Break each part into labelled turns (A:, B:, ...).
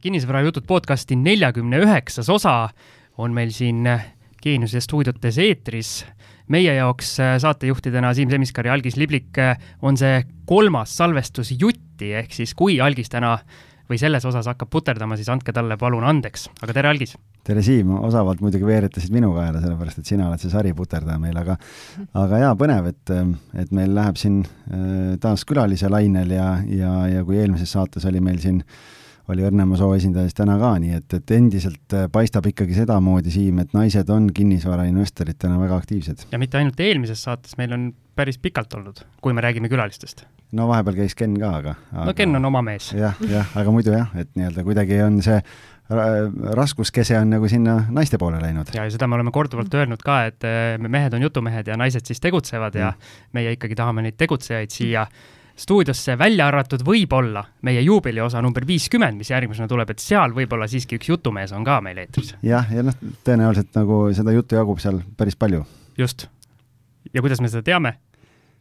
A: kinnisvarajutud podcasti neljakümne üheksas osa on meil siin Geeniuse stuudiotes eetris. meie jaoks saatejuhtidena Siim Semiskar ja Algis Liblik on see kolmas salvestus Jutti, ehk siis kui Algis täna või selles osas hakkab puterdama, siis andke talle palun andeks. aga tere, Algis!
B: tere, Siim, osavalt muidugi veeretasid minu kaela, sellepärast et sina oled see sariputerdaja meil, aga aga jaa, põnev, et, et meil läheb siin äh, taas külalise lainel ja, ja, ja kui eelmises saates oli meil siin oli Õrnemaa soo esindaja siis täna ka, nii et, et endiselt äh, paistab ikkagi sedamoodi, Siim, et naised on kinnisvarainvestoritena väga aktiivsed.
A: ja mitte ainult eelmises saates, meil on päris pikalt olnud, kui me räägime külalistest
B: no vahepeal käis Ken ka, aga, aga....
A: no Ken on oma mees.
B: jah, jah, aga muidu jah, et nii-öelda kuidagi on see raskuskese on nagu sinna naiste poole läinud.
A: ja, ja seda me oleme korduvalt öelnud ka, et me mehed on jutumehed ja naised siis tegutsevad ja mm. meie ikkagi tahame neid tegutsejaid siia stuudiosse välja arvatud võib-olla meie juubeliosa number viiskümmend, mis järgmisena tuleb, et seal võib-olla siiski üks jutumees on ka meil eetris.
B: jah, ja noh, tõenäoliselt nagu seda juttu jagub seal päris palju.
A: just. ja kuidas me seda teame?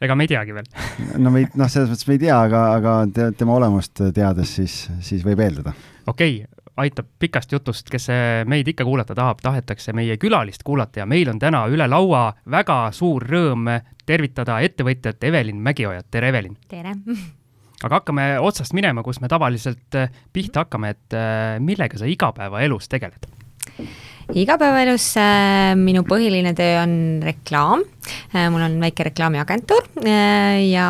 A: ega me ei teagi veel
B: no me ei, noh, selles mõttes me ei tea, aga, aga te, tema olemust teades, siis, siis võib eeldada.
A: okei okay,, aitab pikast jutust, kes meid ikka kuulata tahab, tahetakse meie külalist kuulata ja meil on täna üle laua väga suur rõõm tervitada ettevõtjat Evelin Mägiojat, tere Evelin!
C: tere!
A: aga hakkame otsast minema, kus me tavaliselt pihta hakkame, et millega sa igapäevaelus tegeled?
C: igapäevaelus äh, minu põhiline töö on reklaam äh,, mul on väike reklaamiagentuur äh, ja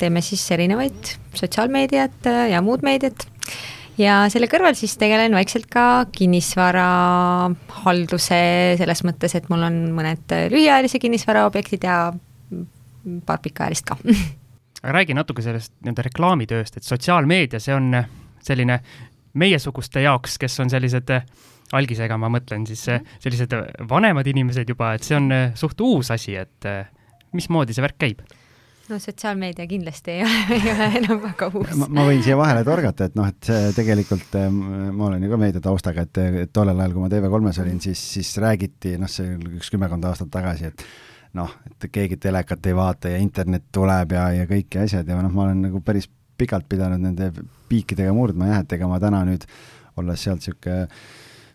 C: teeme siis erinevaid sotsiaalmeediat äh, ja muud meediat ja selle kõrval siis tegelen vaikselt ka kinnisvarahalduse selles mõttes, et mul on mõned lühiajalise kinnisvaraobjektid ja paar pikaajalist ka
A: aga räägi natuke sellest nii-öelda reklaamitööst, et sotsiaalmeedia, see on selline meiesuguste jaoks, kes on sellised algisega ma mõtlen siis mhm. sellised vanemad inimesed juba, et see on suht uus asi, et mismoodi see värk käib?
C: No sotsiaalmeedia kindlasti ei ole, ei ole enam väga uus.
B: ma võin siia vahele torgata, et noh, et tegelikult, äh, ma olen ju ka meediataustaga, et, et tollel ajal, kui ma TV3-s olin, siis, siis räägiti, noh, see oli üks kümmekond aastat tagasi, et noh, et keegi telekat ei vaata ja internet tuleb ja, ja kõik ja asjad ja noh, ma olen nagu päris pikalt pidanud nende piikidega murdma jah, et ega ma täna nüüd, olles sealt niisugune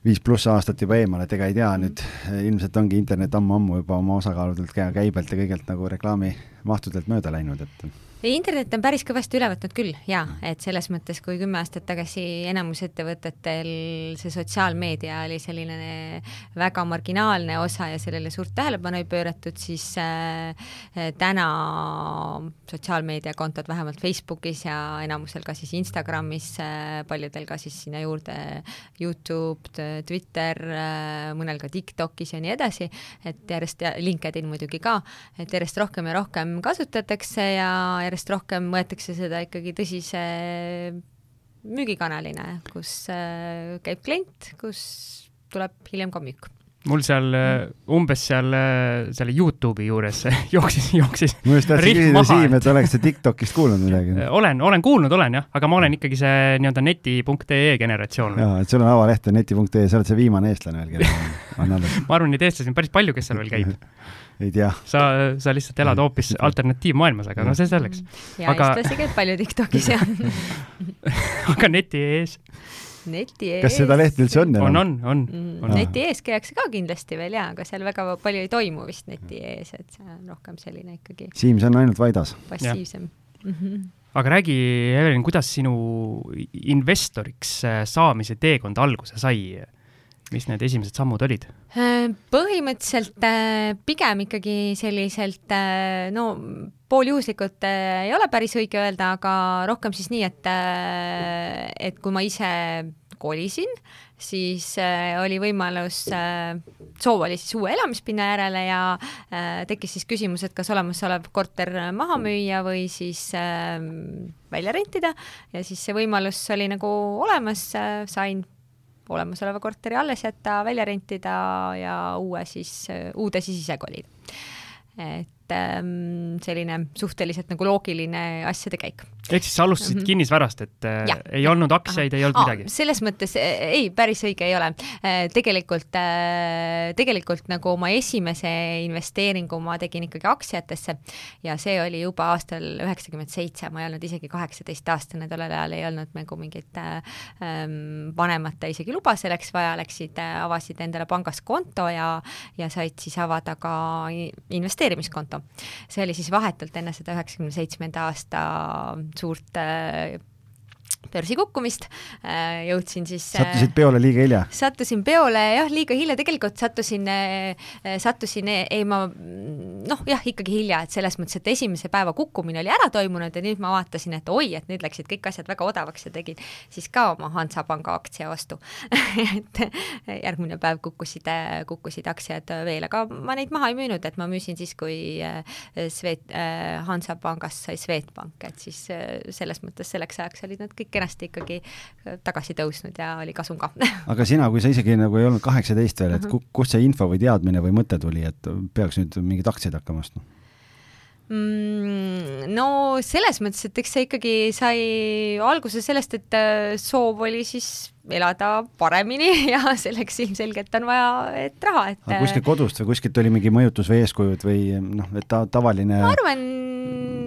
B: viis pluss aastat juba eemal, et ega ei tea nüüd, ilmselt ongi internet ammu-ammu juba oma osakaaludelt, käibelt ja kõigelt nagu reklaamimahtudelt mööda läinud, et
C: internet on päris kõvasti üle võtnud küll, jaa, et selles mõttes, kui kümme aastat tagasi enamus ettevõtetel see sotsiaalmeedia oli selline väga marginaalne osa ja sellele suurt tähelepanu ei pööratud, siis äh, täna sotsiaalmeediakontod vähemalt Facebookis ja enamusel ka siis Instagramis äh,, paljudel ka siis sinna juurde Youtube, Twitter äh,, mõnel ka TikTokis ja nii edasi, et järjest ja LinkedIn muidugi ka, et järjest rohkem ja rohkem kasutatakse ja järjest rohkem võetakse seda ikkagi tõsise müügikanalina, kus äh, käib klient, kus tuleb hiljem ka müük
A: mul seal äh, umbes seal selle Youtube'i juures jooksis, jooksis.
B: ma just tahtsin küsida, Siim, et oleks sa Tiktokist kuulnud midagi?
A: olen, olen kuulnud, olen jah, aga ma olen ikkagi see nii-öelda neti.ee generatsioon.
B: jaa, et sul on avaleht on neti.ee, sa oled see viimane eestlane veel, kellel on alles.
A: ma arvan, neid eestlasi on päris palju, kes seal veel käib
B: ei tea.
A: sa, sa lihtsalt elad hoopis alternatiivmaailmas, aga no see selleks.
C: ja aga... eestlasi käib palju TikTokis ja
A: aga neti ees?
C: Neti ees.
B: kas seda lehte üldse on
A: enam? on, on, on,
C: mm, neti ees käiakse ka kindlasti veel jaa, aga seal väga palju ei toimu vist neti ees, et see on rohkem selline ikkagi.
B: Siim, see on ainult Vaidas.
C: passiivsem. Mm -hmm.
A: aga räägi, Evelin, kuidas sinu investoriks äh, saamise teekond alguse sai? mis need esimesed sammud olid?
C: Äh, põhimõtteliselt äh, pigem ikkagi selliselt no pooljuhuslikult ei ole päris õige öelda, aga rohkem siis nii, et, et kui ma ise kolisin, siis oli võimalus, soov oli siis uue elamispinna järele ja tekkis siis küsimus, et kas olemasolev korter maha müüa või siis välja rentida ja siis see võimalus oli nagu olemas, sain olemasoleva korteri alles jätta, välja rentida ja uue siis, uude siis ise kolida. et et ähm, selline suhteliselt nagu loogiline asjade käik.
A: ehk siis sa alustasid mm -hmm. kinnisvarast, et äh, ja. ei olnud aktsiaid, ei olnud Aa, midagi?
C: selles mõttes ei, päris õige ei ole. tegelikult, tegelikult nagu oma esimese investeeringu ma tegin ikkagi aktsiatesse ja see oli juba aastal üheksakümmend seitse, ma ei olnud isegi kaheksateistaastane, tollel ajal ei olnud nagu mingit ähm, vanemate isegi luba selleks vaja, läksid, avasid endale pangas konto ja, ja said siis avada ka investeerimiskonto. See oli siis vahetult enne seda üheksakümne seitsmenda aasta suurt äh, börsi kukkumist, äh, jõudsin siis
B: sattusid peole liiga hilja?
C: sattusin peole jah, liiga hilja, tegelikult sattusin, äh, sattusin, ei ma noh, jah, ikkagi hilja, et selles mõttes, et esimese päeva kukkumine oli ära toimunud ja nüüd ma vaatasin, et oi, et nüüd läksid kõik asjad väga odavaks ja tegin siis ka oma Hansapanga aktsia ostu et järgmine päev kukkusid, kukkusid aktsiad veel, aga ma neid maha ei müünud, et ma müüsin siis, kui äh, Swed-, Hansapangast sai Swedbank, et siis selles mõttes selleks ajaks olid nad kõik kõik kenasti ikkagi äh, tagasi tõusnud ja oli kasum ka
B: aga sina, kui sa isegi nagu ei olnud kaheksateist veel, et uh -huh. kust see info või teadmine või mõte tuli, et peaks nüüd mingeid aktsiaid hakkama ostma?
C: mm,? No selles mõttes, et eks see ikkagi sai alguse sellest, et äh, soov oli siis elada paremini ja selleks ilmselgelt on vaja, et raha, et
B: aga kuskilt kodust või kuskilt oli mingi mõjutus või eeskujud või noh, et ta tavaline
C: ma arvan,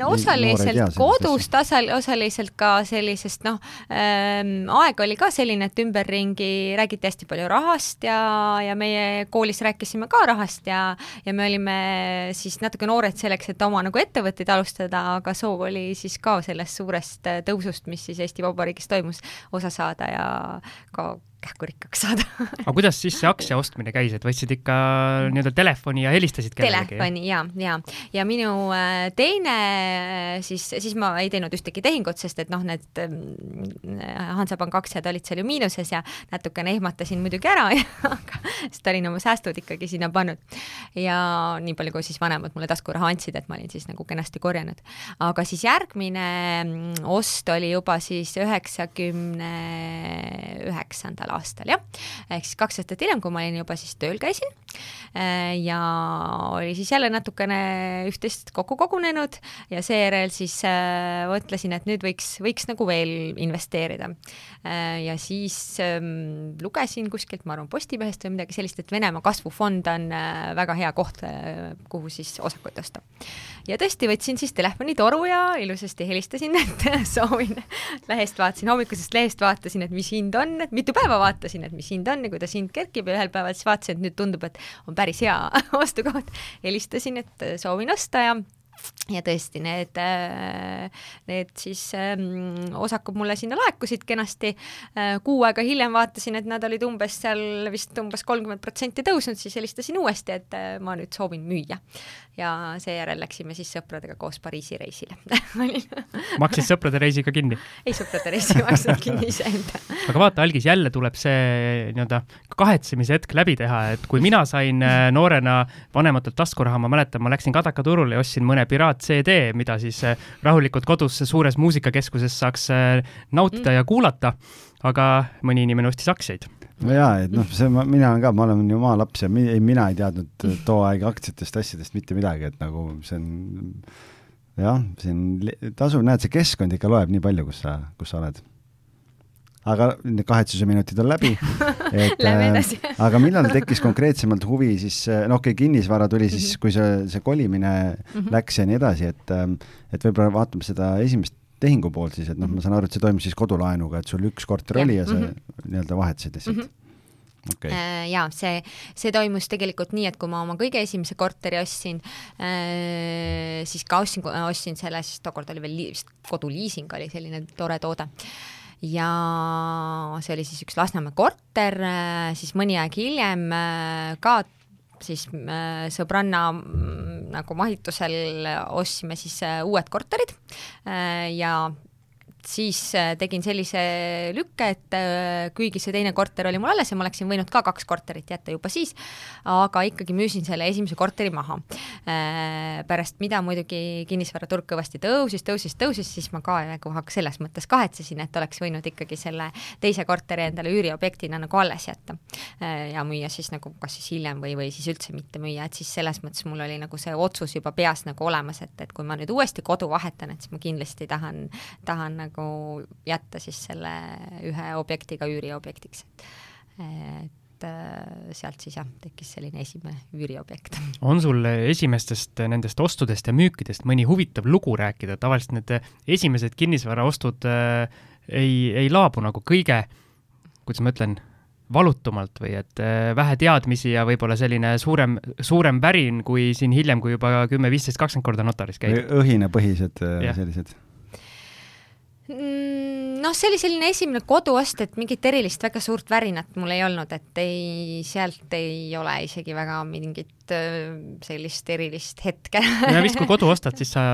C: osaliselt kodust, osal-, osaliselt ka sellisest noh ähm,, aeg oli ka selline, et ümberringi räägiti hästi palju rahast ja, ja meie koolis rääkisime ka rahast ja, ja me olime siis natuke noored selleks, et oma nagu ettevõtteid alustada, aga soov oli siis ka sellest suurest tõusust, mis siis Eesti Vabariigis toimus, osa saada ja ka kähku rikkaks saada
A: aga kuidas siis see aktsia ostmine käis, et võtsid ikka nii-öelda telefoni ja helistasid
C: kellelegi? telefoni ja, ja, ja minu äh, teine siis, siis ma ei teinud ühtegi tehingut, sest et noh, need äh, Hansapanga aktsiad olid seal ju miinuses ja natukene ehmatasin muidugi ära aga sest olin oma säästud ikkagi sinna pannud. ja nii palju, kui siis vanemad mulle taskuraha andsid, et ma olin siis nagu kenasti korjanud. aga siis järgmine mm, ost oli juba siis üheksakümne üheksandal aastal, jah. ehk siis kaks aastat hiljem, kui ma olin juba siis tööl käisin äh, ja oli siis jälle natukene üht-teist kokku kogunenud ja seejärel siis äh, mõtlesin, et nüüd võiks, võiks nagu veel investeerida. Ja siis äh, lugesin kuskilt, ma arvan, Postimehest või midagi sellist, et Venemaa kasvufond on äh, väga hea koht äh,, kuhu siis osakuid osta. ja tõesti, võtsin siis telefonitoru ja ilusasti helistasin, et soovin, lehest vaatasin, hommikusest lehest vaatasin, et mis hind on, et mitu päeva vaatasin, et mis hind on ja kuidas hind kerkib ja ühel päeval siis vaatasin, et nüüd tundub, et on päris hea ostukoht. helistasin, et soovin osta ja ja tõesti, need, need siis ähm, osakud mulle sinna laekusid kenasti. Äh, kuu aega hiljem vaatasin, et nad olid umbes seal vist umbes kolmkümmend protsenti tõusnud, siis helistasin uuesti, et äh, ma nüüd soovin müüa. ja seejärel läksime siis sõpradega koos Pariisi reisile
A: maksid sõprade reisi ka kinni?
C: ei, sõprade reisi ei maksnud kinni iseenda.
A: aga vaata, Algis, jälle tuleb see nii-öelda kahetsemise hetk läbi teha, et kui mina sain äh, noorena vanematelt taskuraha, ma mäletan, ma läksin Kadaka turule ja ostsin mõne piraat-CD, mida siis äh, rahulikult kodus suures muusikakeskuses saaks äh, nautida mm. ja kuulata, aga mõni inimene ostis aktsiaid
B: no jaa, et noh, see ma, mina olen ka, ma olen ju maalaps ja mi, ei, mina ei teadnud too aeg aktsiatest, asjadest mitte midagi, et nagu see on jah, siin tasub, näed, see keskkond ikka loeb nii palju, kus sa, kus sa oled aga need kahetsuse minutid on läbi.
C: et äh,
B: aga millal tekkis konkreetsemalt huvi siis, äh, no okei okay,, kinnisvara tuli siis -hmm. kui see, see kolimine mm -hmm. läks ja nii edasi, et, ähm, et võib-olla vaatame seda esimest tehingu poolt siis, et noh, ma saan aru, et see toimus siis kodulaenuga, et sul üks korter oli ja sa mm -hmm. nii-öelda vahetasid lihtsalt mm. -hmm
C: okay.. Äh, ja see, see toimus tegelikult nii, et kui ma oma kõige esimese korteri ostsin, siis ka ostsin, ostsin selle, siis tookord oli veel vist koduliising oli selline tore toode ja see oli siis üks Lasnamäe korter, äh, siis mõni aeg hiljem äh, ka siis äh, sõbranna mm, nagu mahitusel ostsime siis uued korterid ja siis äh, tegin sellise lükke, et äh, kuigi see teine korter oli mul alles ja ma oleksin võinud ka kaks korterit jätta juba siis, aga ikkagi müüsin selle esimese korteri maha. Äh, pärast mida muidugi kinnisvaraturg kõvasti tõusis, tõusis, tõusis, siis ma ka kohe selles mõttes kahetsesin, et oleks võinud ikkagi selle teise korteri endale üüriobjektina nagu alles jätta. ja müüa siis nagu kas siis hiljem või, või siis üldse mitte müüa, et siis selles mõttes mul oli nagu see otsus juba peas nagu olemas, et, et kui ma nüüd uuesti kodu vahetan, et siis ma kindlasti tahan, tahan nagu jätta siis selle ühe objektiga üüriobjektiks, et et et äh, sealt siis jah, tekkis selline esimene üüriobjekt.
A: on sul esimestest nendest ostudest ja müükidest mõni huvitav lugu rääkida, tavaliselt need esimesed kinnisvaraostud äh, ei, ei laabu nagu kõige, kuidas ma ütlen, valutumalt või et äh, vähe teadmisi ja võib-olla selline suurem, suurem värin kui siin hiljem, kui juba kümme, viisteist, kakskümmend korda notaris käid.
B: õhinapõhised äh, sellised
C: Mm, noh, see oli selline esimene koduost, et mingit erilist väga suurt värinat mul ei olnud, et ei, sealt ei ole isegi väga mingit äh, sellist erilist hetke.
A: ja vist, kui kodu ostad, siis sa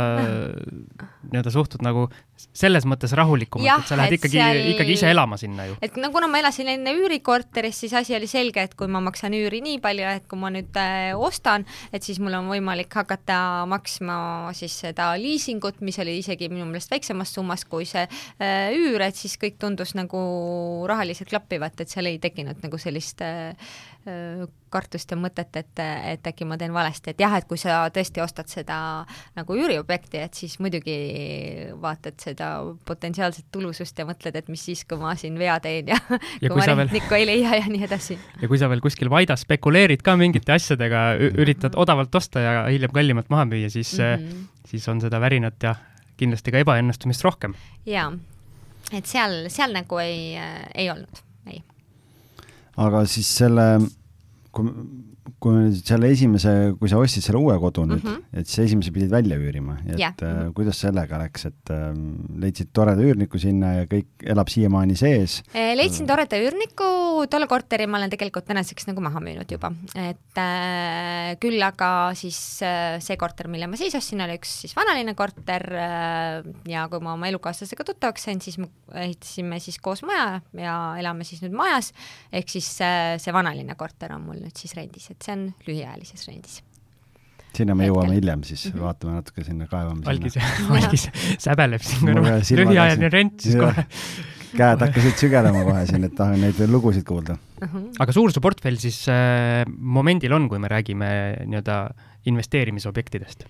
A: nii-öelda suhtud nagu selles mõttes rahulikumalt, et sa lähed ikkagi seal..., ikkagi ise elama sinna ju.
C: et no kuna ma elasin enne üürikorteris, siis asi oli selge, et kui ma maksan üüri nii palju, et kui ma nüüd äh, ostan, et siis mul on võimalik hakata maksma siis seda liisingut, mis oli isegi minu meelest väiksemas summas kui see äh, üür, et siis kõik tundus nagu rahaliselt klappivat, et seal ei tekkinud nagu sellist äh, kartust ja mõtet, et, et äkki ma teen valesti, et jah, et kui sa tõesti ostad seda nagu üüriobjekti, et siis muidugi vaatad seda potentsiaalset tulusust ja mõtled, et mis siis, kui ma siin vea teen ja, ja kui, kui ma rentnikku veel... ei leia ja nii edasi.
A: ja kui sa veel kuskil vaidas spekuleerid ka mingite asjadega, üritad odavalt osta ja hiljem kallimalt maha müüa, siis mm, -hmm. siis on seda värinat ja kindlasti ka ebaõnnestumist rohkem.
C: jaa, et seal, seal nagu ei, ei olnud, ei.
B: aga siis selle kui, kui selle esimese, kui sa ostsid selle uue kodu nüüd mm, -hmm. et siis esimese pidid välja üürima, et yeah. äh, mhm. kuidas sellega läks, et äh, leidsid toreda üürniku sinna ja kõik elab siiamaani sees?
C: Äh, leidsin toreda üürniku, tolle korteri ma olen tegelikult tänaseks nagu maha müünud juba, et äh, küll aga siis äh, see korter, mille ma siis ostsin, oli üks siis vanaline korter äh, ja kui ma oma elukaaslasega tuttavaks sain, siis me ehitasime siis koos maja ja elame siis nüüd majas, ehk siis äh, see vanaline korter on mul nüüd siis rendis, et see on lühiajalises rendis
B: sinna me jõuame hiljem, siis mm -hmm. vaatame natuke sinna, kaevame
A: algis, algis säbeleb siin kõrval, lühiajaline rent siis kohe.
B: käed hakkasid sügelema kohe siin, et tahan neid lugusid kuulda uh.
A: -huh. aga suur su portfell siis äh, momendil on, kui me räägime nii-öelda investeerimisobjektidest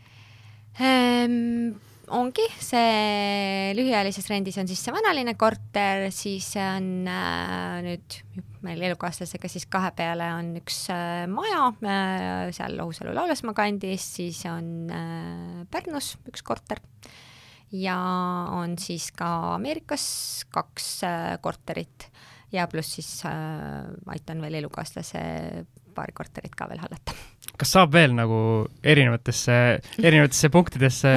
C: ähm,? Ongi, see lühiajalises rendis on siis see vanaline korter, siis on äh, nüüd meil elukaaslasega siis kahe peale on üks äh, maja äh, seal Ohusalu Laulasmaa kandis, siis on äh, Pärnus üks korter. Ja on siis ka Ameerikas kaks äh, korterit ja pluss siis äh, aitan veel elukaaslase paari korterit ka veel hallata.
A: kas saab veel nagu erinevatesse, erinevatesse punktidesse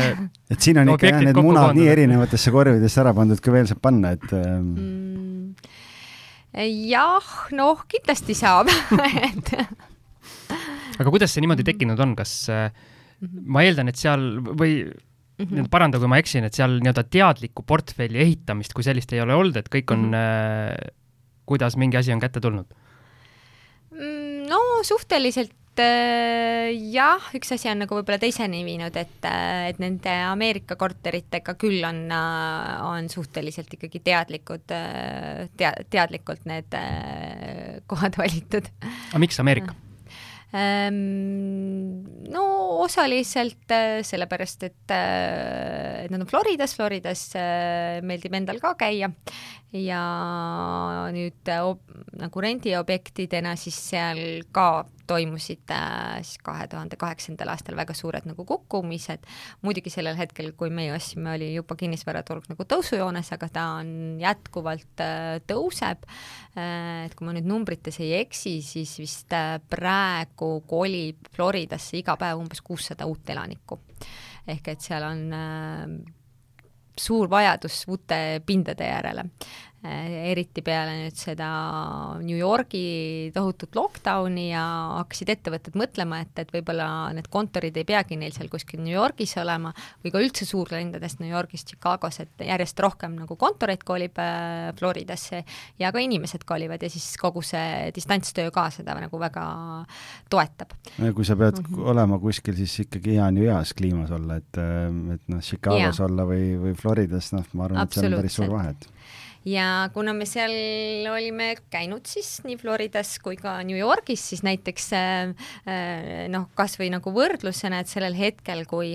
B: et siin on ikka jah, need munad nii erinevatesse korvidesse ära pandud, kui veel saab panna, et ähm... mm,
C: jah, noh, kindlasti saab et
A: aga kuidas see niimoodi tekkinud on, kas -hmm. ma eeldan, et seal või mm -hmm. paranda, kui ma eksin, et seal nii-öelda teadlikku portfelli ehitamist kui sellist ei ole olnud, et kõik on mm, -hmm. äh, kuidas mingi asi on kätte tulnud
C: Mm, suhteliselt äh, jah, üks asi on nagu võib-olla teiseni viinud, et, äh, et nende Ameerika korteritega küll on, äh, on suhteliselt ikkagi teadlikud, tea-, teadlikult need kohad valitud.
A: aga miks Ameerika?
C: Ehm, no osaliselt sellepärast, et, et nad on Floridas, Floridas meeldib endal ka käia. Ja nüüd nagu rendiobjektidena siis seal ka toimusid äh, siis kahe tuhande kaheksandal aastal väga suured nagu kukkumised. muidugi sellel hetkel, kui meie ostsime, oli juba kinnisvaraturg nagu tõusujoones, aga ta on jätkuvalt äh, tõuseb. Äh, et kui ma nüüd numbrites ei eksi, siis vist praegu kolib Floridasse iga päev umbes kuussada uut elanikku. ehk et seal on suur vajadus uute pindade järele. Äh, eriti peale nüüd seda New Yorgi tohutut lockdowni ja hakkasid ettevõtted mõtlema, et, et võib-olla need kontorid ei peagi neil seal kuskil New Yorgis olema või ka üldse suurlinnadest New Yorgis, Chicagos, et järjest rohkem nagu kontoreid kolib äh, Floridasse ja ka inimesed kolivad ja siis kogu see distantstöö ka seda nagu väga toetab.
B: kui sa pead mm -hmm. olema kuskil, siis ikkagi hea on ju heas kliimas olla, et, et noh, Chicagos ja. olla või, või Floridas, noh, ma arvan, et seal on päris suur vahe, et
C: ja kuna me seal olime käinud siis nii Floridas kui ka New Yorgis, siis näiteks äh, äh, noh, kasvõi nagu võrdlusena, et sellel hetkel, kui,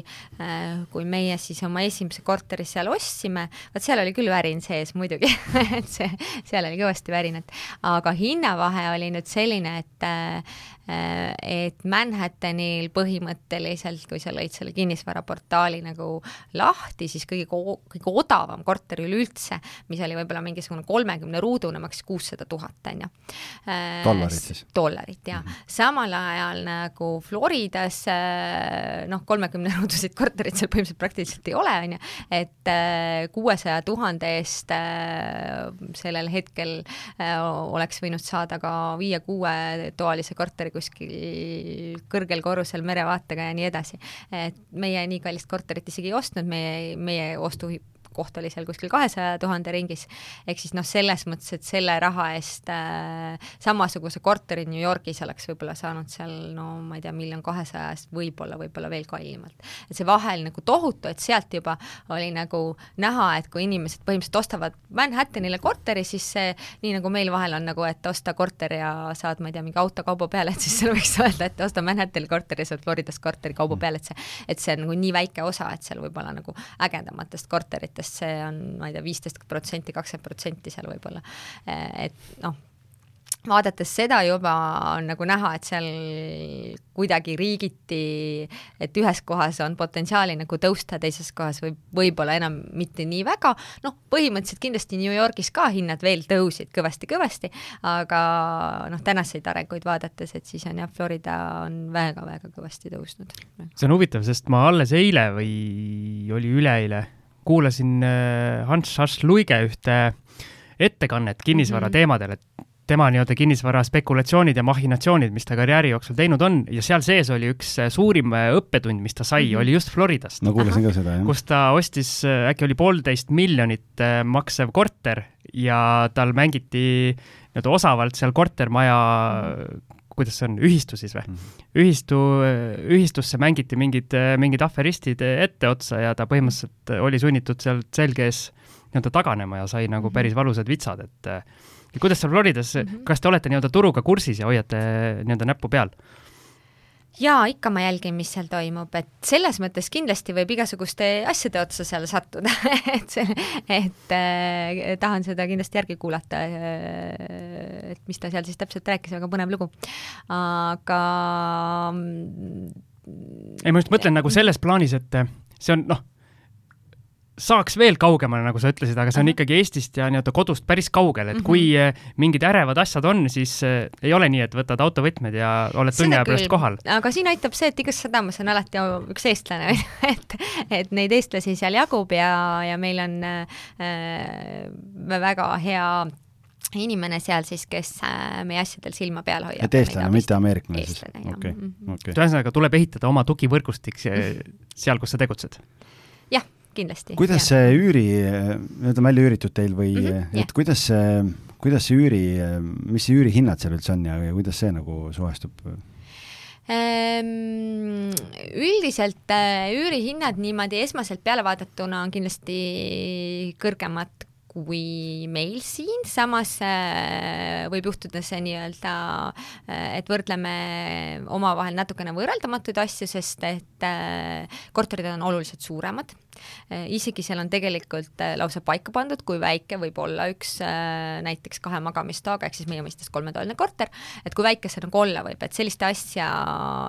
C: kui meie siis oma esimese korteri seal ostsime, vot seal oli küll värin sees muidugi et see, seal oli kõvasti värinat, aga hinnavahe oli nüüd selline, et Äh, et Manhattanil põhimõtteliselt, kui sa lõid selle kinnisvaraportaali nagu lahti, siis kõige, kõige odavam korter üleüldse, mis oli võib-olla mingisugune kolmekümne ruudune, maksis kuussada tuhat, on ju.
B: Äh, dollarit siis?
C: dollarit, jah mm. -hmm. samal ajal nagu Floridas äh, noh, kolmekümne ruuduseid korterid seal põhimõtteliselt praktiliselt ei ole, on ju, et kuuesaja tuhande eest sellel hetkel oleks võinud saada ka viie-kuue toalise korteri kuskil kõrgel korrusel merevaatega ja nii edasi. et meie nii kallist korterit isegi ei ostnud, meie, meie ostu koht oli seal kuskil kahesaja tuhande ringis, ehk siis noh, selles mõttes, et selle raha eest äh, samasuguse korteri New Yorgis oleks võib-olla saanud seal no ma ei tea, miljon kahesaja eest võib-olla, võib-olla veel kallimalt. et see vahe oli nagu tohutu, et sealt juba oli nagu näha, et kui inimesed põhimõtteliselt ostavad Manhattanile korteri, siis see, nii nagu meil vahel on nagu, et osta korter ja saad, ma ei tea, mingi auto kauba peale, et siis seal võiks öelda, et osta Manhattani korteri saad Floridas korteri kauba peale, et see, et see on nagu nii väike osa, et seal võib-olla nagu ägedamatest korteritest sest see on, ma ei tea, viisteist protsenti, kakskümmend protsenti seal võib-olla. et noh, vaadates seda juba on nagu näha, et seal kuidagi riigiti, et ühes kohas on potentsiaali nagu tõusta, teises kohas võib, võib-olla enam mitte nii väga, noh, põhimõtteliselt kindlasti New Yorgis ka hinnad veel tõusid kõvasti-kõvasti, aga noh, tänaseid arenguid vaadates, et siis on jah, Florida on väga-väga kõvasti tõusnud.
A: see on huvitav, sest ma alles eile või oli üleeile kuulasin äh, Hans Schass Luige ühte ettekannet kinnisvara mm -hmm. teemadel, et tema nii-öelda kinnisvara spekulatsioonid ja mahhinatsioonid, mis ta karjääri jooksul teinud on ja seal sees oli üks äh, suurim äh, õppetund, mis ta sai mm, -hmm. oli just Floridast.
B: no kuulasin ka seda, jah.
A: kus ta ostis, äkki oli poolteist miljonit maksev korter ja tal mängiti nii-öelda osavalt seal kortermaja kuidas see on, ühistu siis või mm? -hmm. ühistu, ühistusse mängiti mingid, mingid aferistid etteotsa ja ta põhimõtteliselt oli sunnitud sealt selge ees nii-öelda taganema ja sai nagu mhm. päris valusad vitsad, et ja kuidas seal Floridas mm, -hmm. kas te olete nii-öelda turuga kursis ja hoiate nii-öelda näppu peal?
C: Jaa, ikka ma jälgin, mis seal toimub, et selles mõttes kindlasti võib igasuguste asjade otsa seal sattuda et see, et äh, tahan seda kindlasti järgi kuulata äh,, et mis ta seal siis täpselt rääkis, väga põnev lugu. aga
A: ei, ma just mõtlen nagu selles plaanis, et see on noh saaks veel kaugemale, nagu sa ütlesid, aga see on ikkagi Eestist ja nii-öelda kodust päris kaugel, et mm -hmm. kui eh, mingid ärevad asjad on, siis äh, ei ole nii, et võtad autovõtmed ja oled tunni aja pärast kohal.
C: aga siin aitab see, et igas sadamas on alati üks eestlane et, et neid eestlasi seal jagub ja, ja meil on äh, väga hea inimene seal siis, kes meie asjadel silma peal hoiab.
B: et eestlane, mitte ameeriklane siis? okei,
A: okei. ühesõnaga, tuleb ehitada oma tugivõrgustik seal, kus sa tegutsed?
C: jah kindlasti.
B: kuidas see üüri, need on välja üüritud teil või mm, -hmm, et kuidas see, kuidas see üüri, mis see üürihinnad seal üldse on ja, ja kuidas see nagu suhestub?
C: Ehm, üldiselt äh, üürihinnad niimoodi esmaselt peale vaadatuna on kindlasti kõrgemad kui meil siin, samas äh, võib juhtuda see nii-öelda, äh, et võrdleme omavahel natukene võrreldamatuid asju, sest et äh, korterid on oluliselt suuremad. isegi seal on tegelikult lausa paika pandud, kui väike võib olla üks näiteks kahe magamistoaga, ehk siis meie mõistes kolmetoaline korter, et kui väike see nagu olla võib, et sellist asja,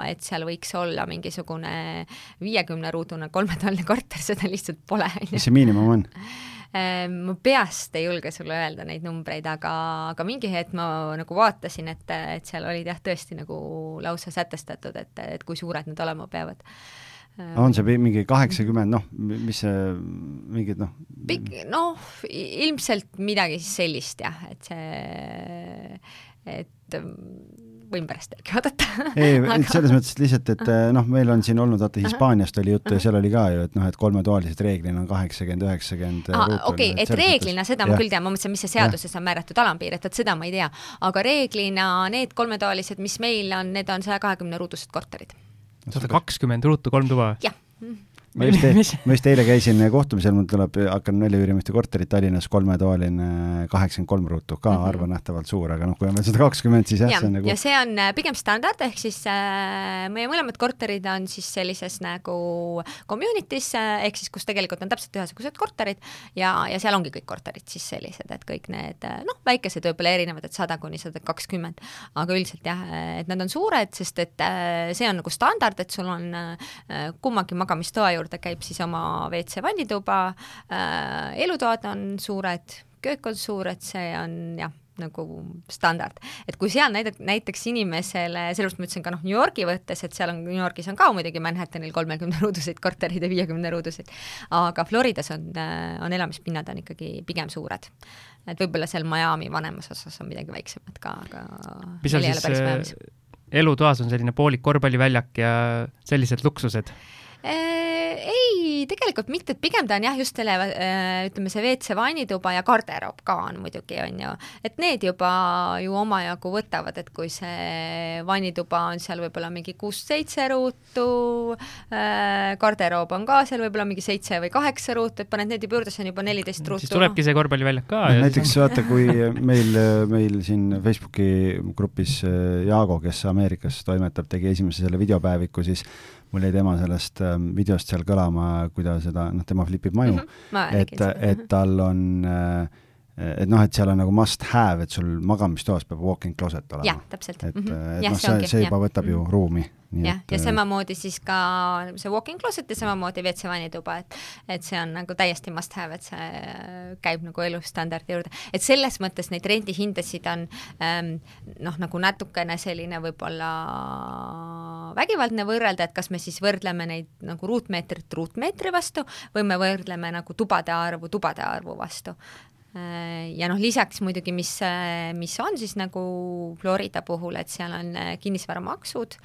C: et seal võiks olla mingisugune viiekümne ruudune kolmetoaline korter, seda lihtsalt pole.
B: mis see miinimum on?
C: Ma peast ei julge sulle öelda neid numbreid, aga, aga mingi hetk ma nagu vaatasin, et, et seal olid jah, tõesti nagu lausa sätestatud, et, et kui suured need olema peavad
B: on see mingi kaheksakümmend, noh, mis see, mingid noh?
C: noh, ilmselt midagi sellist jah, et see, et võin pärast järgi vaadata.
B: ei aga..., selles mõttes lihtsalt, et noh, meil on siin olnud, vaata Hispaaniast oli juttu ja seal oli ka ju, et noh, et kolmetoalised reeglina on kaheksakümmend, üheksakümmend
C: okei, et reeglina seda ma küll tean, ma mõtlesin, mis see seaduses ja. on määratud alampiir, et vot seda ma ei tea. aga reeglina need kolmetoalised, mis meil on, need on saja kahekümne ruudused korterid.
A: sada kakskümmend ruutu, kolm tuba?
C: jah
B: ma just, ma just eile käisin kohtumisel, mul tuleb, hakkan välja üürima ühte korterit Tallinnas, kolmetoaline, kaheksakümmend kolm ruutu, ka mm -hmm. arvanähtavalt suur, aga noh, kui on veel sada kakskümmend, siis jah ja,, see on nagu
C: ja see on äh, pigem standard, ehk siis äh, meie mõlemad korterid on siis sellises nagu community's äh,, ehk siis kus tegelikult on täpselt ühesugused korterid ja, ja seal ongi kõik korterid siis sellised, et kõik need äh, noh, väikesed võib-olla erinevad, et sada kuni sada kakskümmend, aga üldiselt jah, et nad on suured, sest et äh, see on nagu standard, et sul on äh, kummagi magamistoa juurde juurde käib siis oma WC vannituba äh,, elutoad on suured, köök on suur, et see on jah, nagu standard. et kui seal näidata, näiteks inimesele, sellepärast ma ütlesin ka noh, New Yorgi võttes, et seal on, New Yorgis on ka muidugi Manhattanil kolmekümne ruuduseid korterid ja viiekümne ruuduseid, aga Floridas on, äh, on elamispinnad on ikkagi pigem suured. et võib-olla seal Miami vanemas osas on midagi väiksemad ka, aga
A: mis seal siis äh, elutoas on selline poolik korvpalliväljak ja sellised luksused?
C: Äh, ei, tegelikult mitte, et pigem ta on jah, just selle äh, ütleme, see WC vannituba ja garderoob ka on muidugi, on ju, et need juba ju omajagu võtavad, et kui see vannituba on seal võib-olla mingi kuus-seitse ruutu, äh, garderoob on ka seal võib-olla mingi seitse või kaheksa ruutu, et paned need juba juurde, see on juba neliteist ruutu.
A: siis tulebki see korvpalliväljak ka
B: no,. näiteks siis... vaata, kui meil, meil siin Facebooki grupis Jaago, kes Ameerikas toimetab, tegi esimese selle videopäeviku, siis mul jäi tema sellest ähm, videost seal kõlama, kui ta seda, noh, tema flipib maju mm, -hmm. et, et tal on äh, et noh, et seal on nagu must have, et sul magamistoas peab walk-in closet olema.
C: jah, täpselt.
B: et mm, -hmm. et ja, noh, see, see juba võtab ju -hmm. ruumi
C: jah, ja äh, samamoodi siis ka see walk-in closet ja samamoodi WC vannituba, et et see on nagu täiesti must have, et see käib nagu elustandardi juurde, et selles mõttes neid rendihindasid on ähm, noh, nagu natukene selline võib-olla vägivaldne võrrelda, et kas me siis võrdleme neid nagu ruutmeetrit ruutmeetri vastu või me võrdleme nagu tubade arvu tubade arvu vastu ja noh, lisaks muidugi, mis, äh, mis on siis nagu Florida puhul, et seal on äh, kinnisvaramaksud,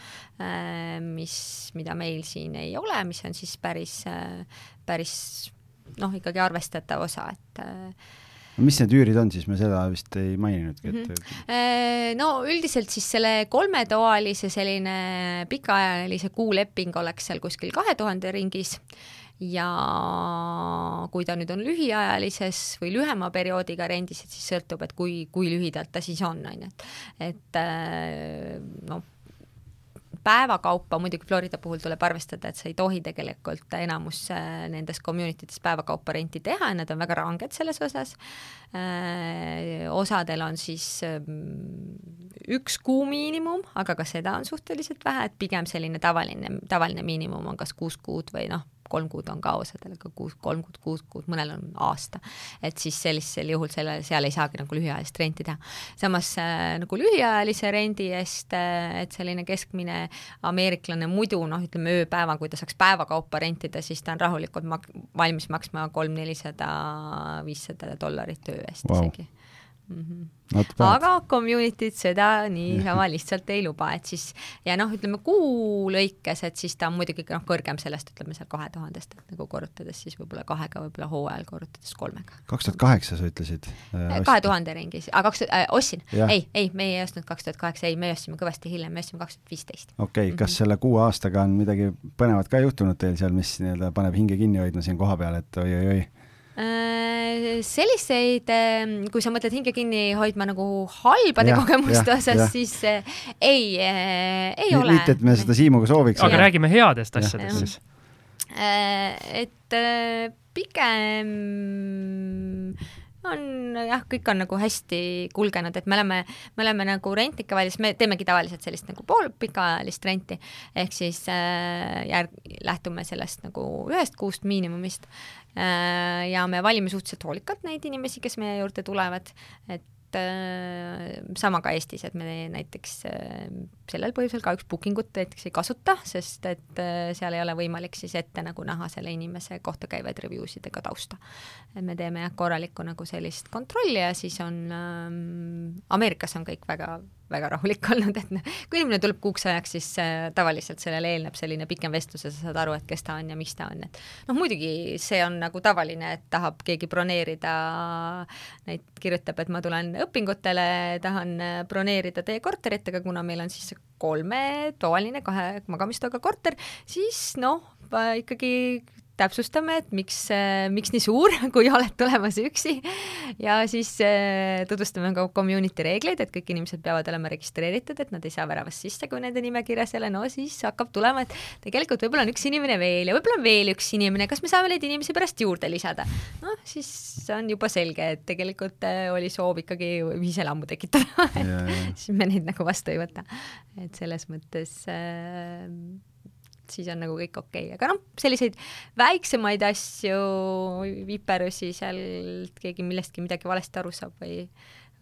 C: mis, mida meil siin ei ole, mis on siis päris, päris noh, ikkagi arvestatav osa, et
B: mis need üürid on siis, me seda vist ei maininudki, et mm
C: -hmm. no üldiselt siis selle kolmetoalise selline pikaajalise kuuleping oleks seal kuskil kahe tuhande ringis ja kui ta nüüd on lühiajalises või lühema perioodiga rendis, et siis sõltub, et kui, kui lühidalt ta siis on, on ju, et et äh, noh, päevakaupa muidugi Florida puhul tuleb arvestada, et sa ei tohi tegelikult enamus nendest community des päevakaupa renti teha ja nad on väga ranged selles osas. Äh, osadel on siis ähm, üks kuu miinimum, aga ka seda on suhteliselt vähe, et pigem selline tavaline, tavaline miinimum on kas kuus kuud või noh, kolm kuud on ka osadel, aga kuus, kolm kuud, kuus kuud, mõnel on aasta. et siis sellisel juhul selle, seal ei saagi nagu lühiajalist renti teha. samas äh, nagu lühiajalise rendi eest äh,, et selline keskmine ameeriklane muidu noh, ütleme ööpäeva, kui ta saaks päevakaupa rentida, siis ta on rahulikult mak-, valmis maksma kolm-nelisada, viissada dollarit öö eest wow. isegi mm. -hmm aga community'd seda niisama lihtsalt ei luba, et siis ja noh, ütleme kuu lõikes, et siis ta on muidugi noh, kõrgem sellest, ütleme seal kahe tuhandest, et nagu korrutades siis võib-olla kahega, võib-olla hooajal korrutades kolmega.
B: kaks tuhat kaheksa sa ütlesid
C: äh,? kahe tuhande ringis, aga kaks tuhat äh,, ostsin, ei, ei, meie ei ostnud kaks tuhat kaheksa, ei, me ostsime kõvasti hiljem, me ostsime kaks tuhat viisteist.
B: okei okay,, kas mm -hmm. selle kuue aastaga on midagi põnevat ka juhtunud teil seal, mis nii-öelda paneb hinge kinni hoidma siin kohapeal, et oi-oi-oi?
C: Äh, selliseid, ähm, kui sa mõtled hinge kinni hoidma nagu halbade ja, kogemuste ja, osas, siis äh, ei äh,, ei N ole.
B: mitte, et me seda Siimuga sooviks.
A: aga ja. räägime headest asjadest siis.
C: Et äh, pigem on jah, kõik on nagu hästi kulgenud, et me oleme, me oleme nagu rentnike valis, me teemegi tavaliselt sellist nagu pool pikaajalist renti, ehk siis äh, järg-, lähtume sellest nagu ühest kuust miinimumist. Äh, ja me valime suhteliselt hoolikalt neid inimesi, kes meie juurde tulevad, et äh, sama ka Eestis, et me näiteks äh, sellel põhjusel kahjuks booking ut näiteks ei kasuta, sest et seal ei ole võimalik siis ette nagu näha selle inimese kohta käivaid review sidega tausta. et me teeme jah, korralikku nagu sellist kontrolli ja siis on ähm,, Ameerikas on kõik väga väga rahulik olnud, et noh, kui inimene tuleb kuuks ajaks, siis äh, tavaliselt sellele eelneb selline pikem vestlus ja sa saad aru, et kes ta on ja mis ta on, et noh, muidugi see on nagu tavaline, et tahab keegi broneerida, neid kirjutab, et ma tulen õpingutele, tahan äh, broneerida teie korterit, aga kuna meil on siis kolmetoaline kahe magamistoaga korter, siis noh, ikkagi täpsustame, et miks, miks nii suur, kui oled tulemas üksi ja siis äh, tutvustame ka community reegleid, et kõik inimesed peavad olema registreeritud, et nad ei saa väravast sisse, kui nende nimekirjas ei ole, no siis hakkab tulema, et tegelikult võib-olla on üks inimene veel ja võib-olla on veel üks inimene, kas me saame neid inimesi pärast juurde lisada? noh, siis on juba selge, et tegelikult äh, oli soov ikkagi ühiselammu tekitada et siis me neid nagu vastu ei võta. et selles mõttes äh, siis on nagu kõik okei okay., aga noh, selliseid väiksemaid asju, viperusi sealt, keegi millestki midagi valesti aru saab või,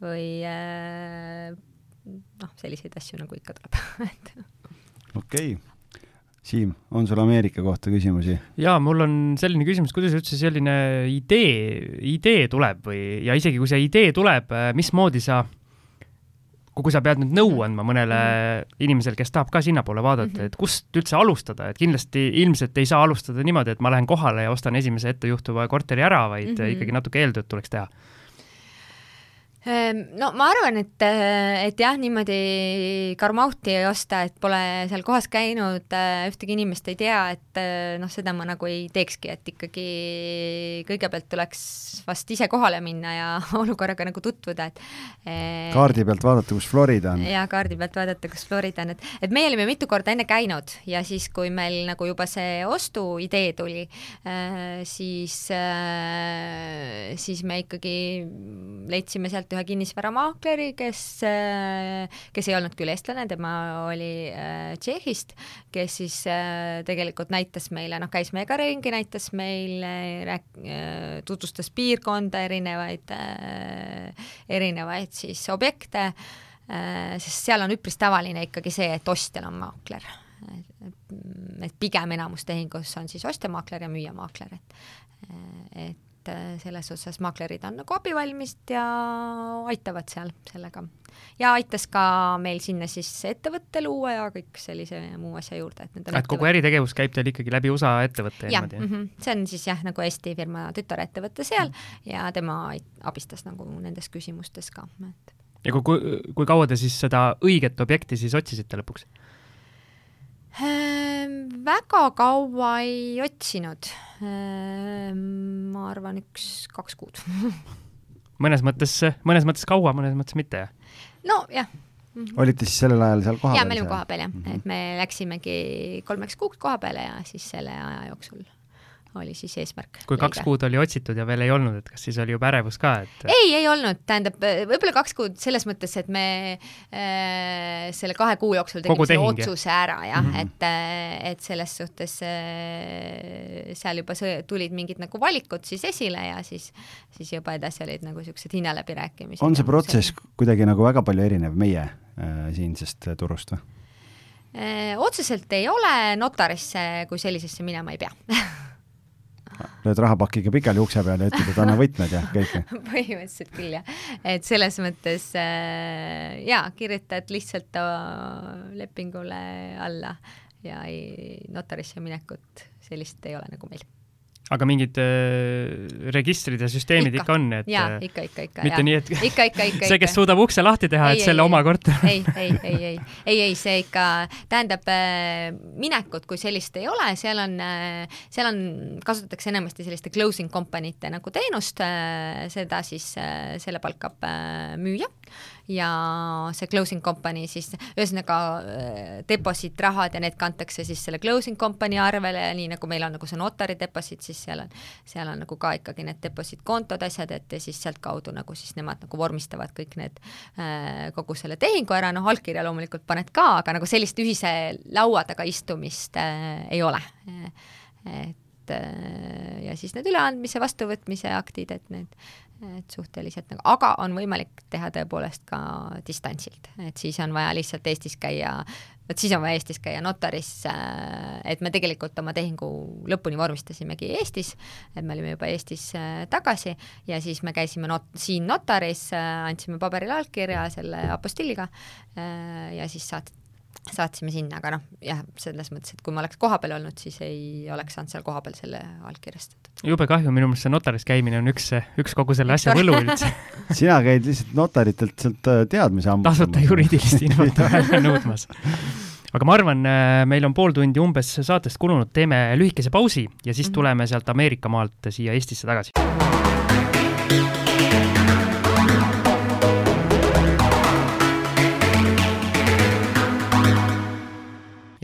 C: või äh, noh, selliseid asju nagu ikka tuleb et
B: okei okay. Siim, on sul Ameerika kohta küsimusi?
A: jaa, mul on selline küsimus, kuidas üldse selline idee, idee tuleb või, ja isegi kui see idee tuleb, mismoodi sa kui sa pead nüüd nõu mhm. andma mõnele mm -hmm. inimesele, kes tahab ka sinnapoole vaadata mm, -hmm. et kust üldse alustada, et kindlasti ilmselt ei saa alustada niimoodi, et ma lähen kohale ja ostan esimese ettejuhtuva korteri ära, vaid mm -hmm. ikkagi natuke eeltööd tuleks teha
C: no ma arvan, et, et jah, niimoodi karmauti ei osta, et pole seal kohas käinud, äh, ühtegi inimest ei tea, et äh, noh, seda ma nagu ei teekski, et ikkagi kõigepealt tuleks vast ise kohale minna ja olukorraga nagu tutvuda, et
B: kaardi pealt vaadata, kus Florida on.
C: jaa, kaardi pealt vaadata, kus Florida on, et, et meie olime mitu korda enne käinud ja siis, kui meil nagu juba see ostuidee tuli, äh, siis, siis me ikkagi leidsime sealt sealt ühe kinnisvaramaakleri, kes, kes ei olnud küll eestlane, tema oli äh, Tšehhist, kes siis äh, tegelikult näitas meile, noh, käis meiega ringi, näitas meile, rääk-, äh, tutvustas piirkonda, erinevaid, erinevaid siis objekte, sest seal on üpris tavaline ikkagi see, et ostjal on maakler. Et pigem enamus tehingus on siis ostjamaakler ja müüjamaakler, et et et äh, selles osas maaklerid on nagu abivalmist ja aitavad seal sellega. ja aitas ka meil sinna siis ettevõtte luua ja kõik sellise muu asja juurde,
A: et need on et kogu äritegevus käib teil ikkagi läbi USA ettevõtte
C: niimoodi? Mm -hmm. see on siis jah, nagu Eesti firma tütarettevõte seal mm -hmm. ja tema abistas nagu nendes küsimustes ka, et
A: ja kui, kui, kui kaua te siis seda õiget objekti siis otsisite lõpuks?
C: Ehm, väga kaua ei otsinud. Ehm, ma arvan, üks-kaks kuud
A: mõnes mõttes, mõnes mõttes kaua, mõnes mõttes mitte, jah?
C: nojah.
B: olite siis sellel ajal seal kohapeal?
C: jaa, me olime kohapeal jah mm, -hmm. et me läksimegi kolmeks kuuks koha peale ja siis selle aja jooksul oli siis eesmärk.
A: kui kaks leida. kuud oli otsitud ja veel ei olnud, et kas siis oli juba ärevus ka, et?
C: ei, ei olnud, tähendab võib-olla kaks kuud selles mõttes, et me äh, selle kahe kuu jooksul tegime selle otsuse ära jah mm, -hmm. et, äh, et selles suhtes äh, seal juba tulid mingid nagu valikud siis esile ja siis, siis juba edasi olid nagu niisugused hinnaläbirääkimised.
B: on see protsess kuidagi nagu väga palju erinev meie äh, siinsest turust või?
C: Äh, otseselt ei ole, notarisse kui sellisesse minema ei pea
B: lööd rahapakiga pikali ukse peale ja ütled, et anna võtmed ja kõike
C: põhimõtteliselt küll jah, et selles mõttes äh, jaa, kirjutad lihtsalt lepingule alla ja ei, notarisse minekut sellist ei ole nagu meil
A: aga mingid äh, registrid ja süsteemid ikka, ikka on, et
C: jaa, äh, ikka, ikka, ikka.
A: mitte
C: jaa.
A: nii, et
C: ikka, ikka, ikka,
A: see, kes suudab ukse lahti teha, et selle ei, oma korter
C: ei, ei, ei, ei, ei, ei, see ikka, tähendab äh, minekut kui sellist ei ole, seal on äh,, seal on, kasutatakse enamasti selliste closing company te nagu teenust seda siis selle palkab müüja ja see closing company siis, ühesõnaga äh, deposit rahad ja need kantakse siis selle closing company arvele ja nii nagu meil on nagu see notari deposit, siis seal on, seal on nagu ka ikkagi need deposit kontod, asjad, et ja siis sealtkaudu nagu siis nemad nagu vormistavad kõik need, äh, kogu selle tehingu ära, noh, allkirja loomulikult paned ka, aga nagu sellist ühise laua taga istumist äh, ei ole. et äh, ja siis need üleandmise, vastuvõtmise aktid, et need et suhteliselt nagu, aga on võimalik teha tõepoolest ka distantsilt, et siis on vaja lihtsalt Eestis käia, vot siis on vaja Eestis käia notaris, äh, et me tegelikult oma tehingu lõpuni vormistasimegi Eestis, et me olime juba Eestis äh, tagasi ja siis me käisime not-, siin notaris, äh, andsime paberil allkirja selle apostilliga ja siis saat-, saatsime sinna, aga noh, jah, selles mõttes, et kui ma oleks kohapeal olnud, siis ei oleks saanud seal kohapeal selle allkirjastatud.
A: jube kahju, minu meelest see notaris käimine on üks, üks kogu selle asja võlu üldse
B: sina käid lihtsalt notaritelt sealt äh, teadmise
A: ammu. tasuta juriidilist infot nõudmas. aga ma arvan, meil on pool tundi umbes saatest kulunud, teeme lühikese pausi ja siis mm -hmm. tuleme sealt Ameerika maalt siia Eestisse tagasi.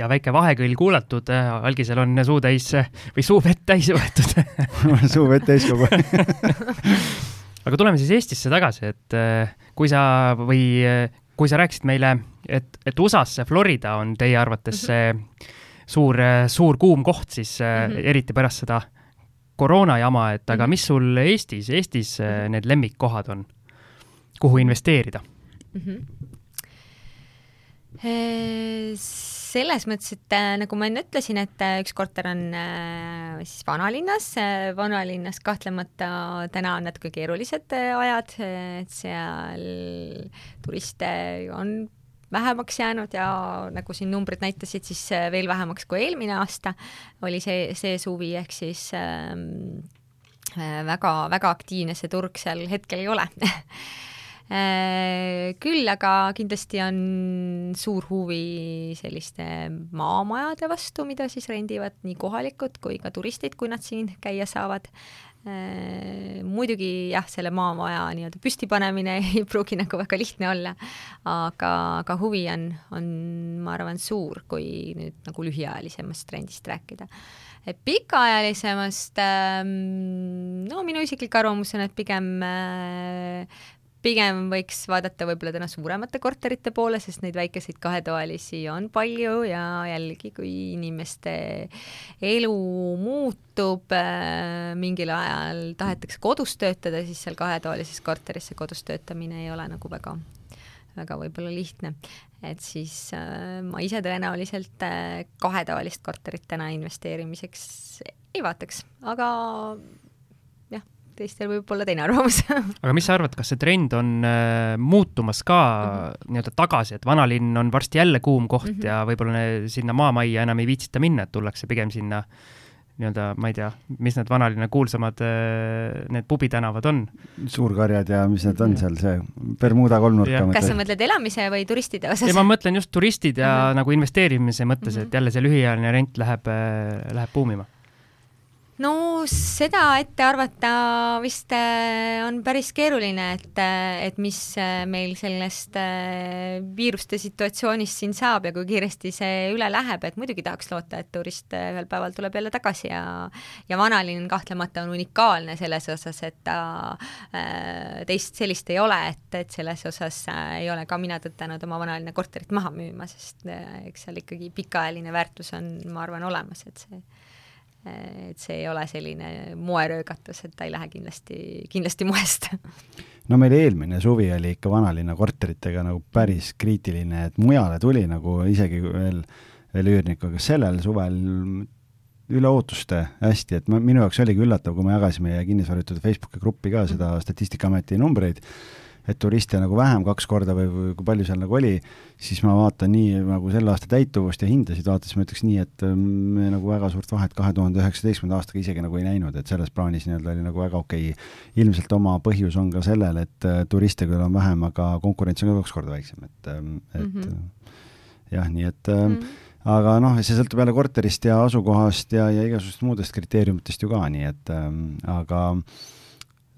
A: Ja väike vahekõll kuulatud, algisel on suu täis või suu vett täis võetud
B: suu vett täis kogu aeg
A: aga tuleme siis Eestisse tagasi, et kui sa või kui sa rääkisid meile, et, et USA-sse, Florida on teie arvates mhm. see mm -hmm. suur, suur kuum koht siis mm, -hmm. eriti pärast seda koroona jama, et aga mhm. mis sul Eestis, Eestis need lemmikkohad on, kuhu investeerida mm? -hmm
C: selles mõttes, et äh, nagu ma enne ütlesin, et äh, üks korter on äh, siis vanalinnas, vanalinnas kahtlemata täna on natuke keerulised ajad, et seal turiste on vähemaks jäänud ja nagu siin numbrid näitasid, siis veel vähemaks kui eelmine aasta oli see, see suvi, ehk siis ähm, väga, väga aktiivne see turg seal hetkel ei ole küll aga kindlasti on suur huvi selliste maamajade vastu, mida siis rendivad nii kohalikud kui ka turistid, kui nad siin käia saavad. Äh, muidugi jah, selle maamaja nii-öelda püstipanemine ei pruugi nagu väga lihtne olla, aga, aga huvi on, on, ma arvan, suur, kui nüüd nagu lühiajalisemast trendist rääkida pikaajalisemast ähm, no minu isiklik arvamus on, et pigem äh, pigem võiks vaadata võib-olla täna suuremate korterite poole, sest neid väikeseid kahetoalisi on palju ja jällegi, kui inimeste elu muutub äh,, mingil ajal tahetakse kodus töötada, siis seal kahetoalises korteris see kodus töötamine ei ole nagu väga, väga võib-olla lihtne. et siis äh, ma ise tõenäoliselt äh, kahetoalist korterit täna investeerimiseks ei vaataks, aga teistel võib olla teine arvamus
A: aga mis sa arvad, kas see trend on äh, muutumas ka mm -hmm. nii-öelda tagasi, et vanalinn on varsti jälle kuum koht mm -hmm. ja võib-olla sinna maamajja enam ei viitsita minna, et tullakse pigem sinna nii-öelda, ma ei tea, mis need vanalinna kuulsamad äh, need pubitänavad on?
B: suurkarjad ja mis need on mhm. seal, see Bermuda kolmnurk.
C: kas sa mõtled elamise või turistide osas?
A: ei, ma mõtlen just turistid ja mm -hmm. nagu investeerimise mõttes mm, -hmm. et jälle see lühiajaline rent läheb, äh, läheb buumima
C: no seda ette arvata vist äh, on päris keeruline, et, äh, et mis äh, meil sellest viiruste situatsioonist siin saab ja kui kiiresti see üle läheb, et muidugi tahaks loota, et turist ühel päeval tuleb jälle tagasi ja ja vanalinn kahtlemata on unikaalne selles osas, et ta teist sellist ei ole, et, et selles osas ei ole ka mina tõtanud oma vanalinna korterit maha müüma, sest eks seal ikkagi pikaajaline väärtus on, ma arvan, olemas, et see et see ei ole selline moeröögatus, et ta ei lähe kindlasti, kindlasti moest.
B: No meil eelmine suvi oli ikka vanalinna korteritega nagu päris kriitiline, et mujale tuli nagu isegi veel, veel üürnikku, aga sellel suvel üle ootuste hästi, et ma, minu jaoks oligi üllatav, kui me jagasime kinnisvarajutude Facebooki gruppi ka seda Statistikaameti numbreid, et turiste nagu vähem kaks korda või, või kui palju seal nagu oli, siis ma vaatan nii nagu selle aasta täituvust ja hindasid vaadates ma ütleks nii, et ähm, me nagu väga suurt vahet kahe tuhande üheksateistkümnenda aastaga isegi nagu ei näinud, et selles plaanis nii-öelda oli nagu väga okei okay.. ilmselt oma põhjus on ka sellel, et äh, turiste küll on vähem, aga konkurents on ka kaks korda väiksem, et, ähm, et mm -hmm. jah, nii et mm -hmm aga noh, see sõltub jälle korterist ja asukohast ja, ja igasugustest muudest kriteeriumitest ju ka, nii et ähm, aga äh,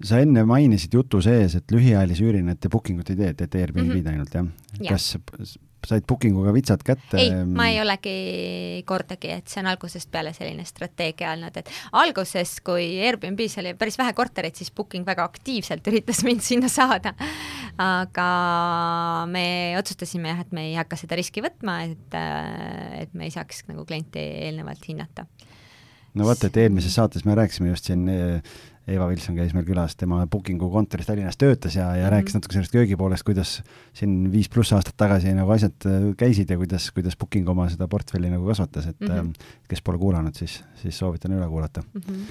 B: sa enne mainisid jutu sees, et lühiajalise üürina, et te booking ut ei tee, teete Airbnb-d mm -hmm. ainult, jah ja.? kas said booking uga vitsad kätte?
C: ei, ma ei olegi kordagi, et see on algusest peale selline strateegia olnud, et alguses, kui Airbnb-s oli päris vähe kortereid, siis booking väga aktiivselt üritas mind sinna saada. aga me otsustasime jah, et me ei hakka seda riski võtma, et, et me ei saaks nagu klienti eelnevalt hinnata.
B: no vot, et eelmises saates me rääkisime just siin Eva Vilson käis meil külas, tema Bookingu kontoris Tallinnas töötas ja, ja mm -hmm. rääkis natuke sellest köögipoolest, kuidas siin viis pluss aastat tagasi nagu asjad äh, käisid ja kuidas, kuidas Booking oma seda portfelli nagu kasvatas, et mm -hmm. kes pole kuulanud, siis, siis soovitan üle kuulata mm. -hmm.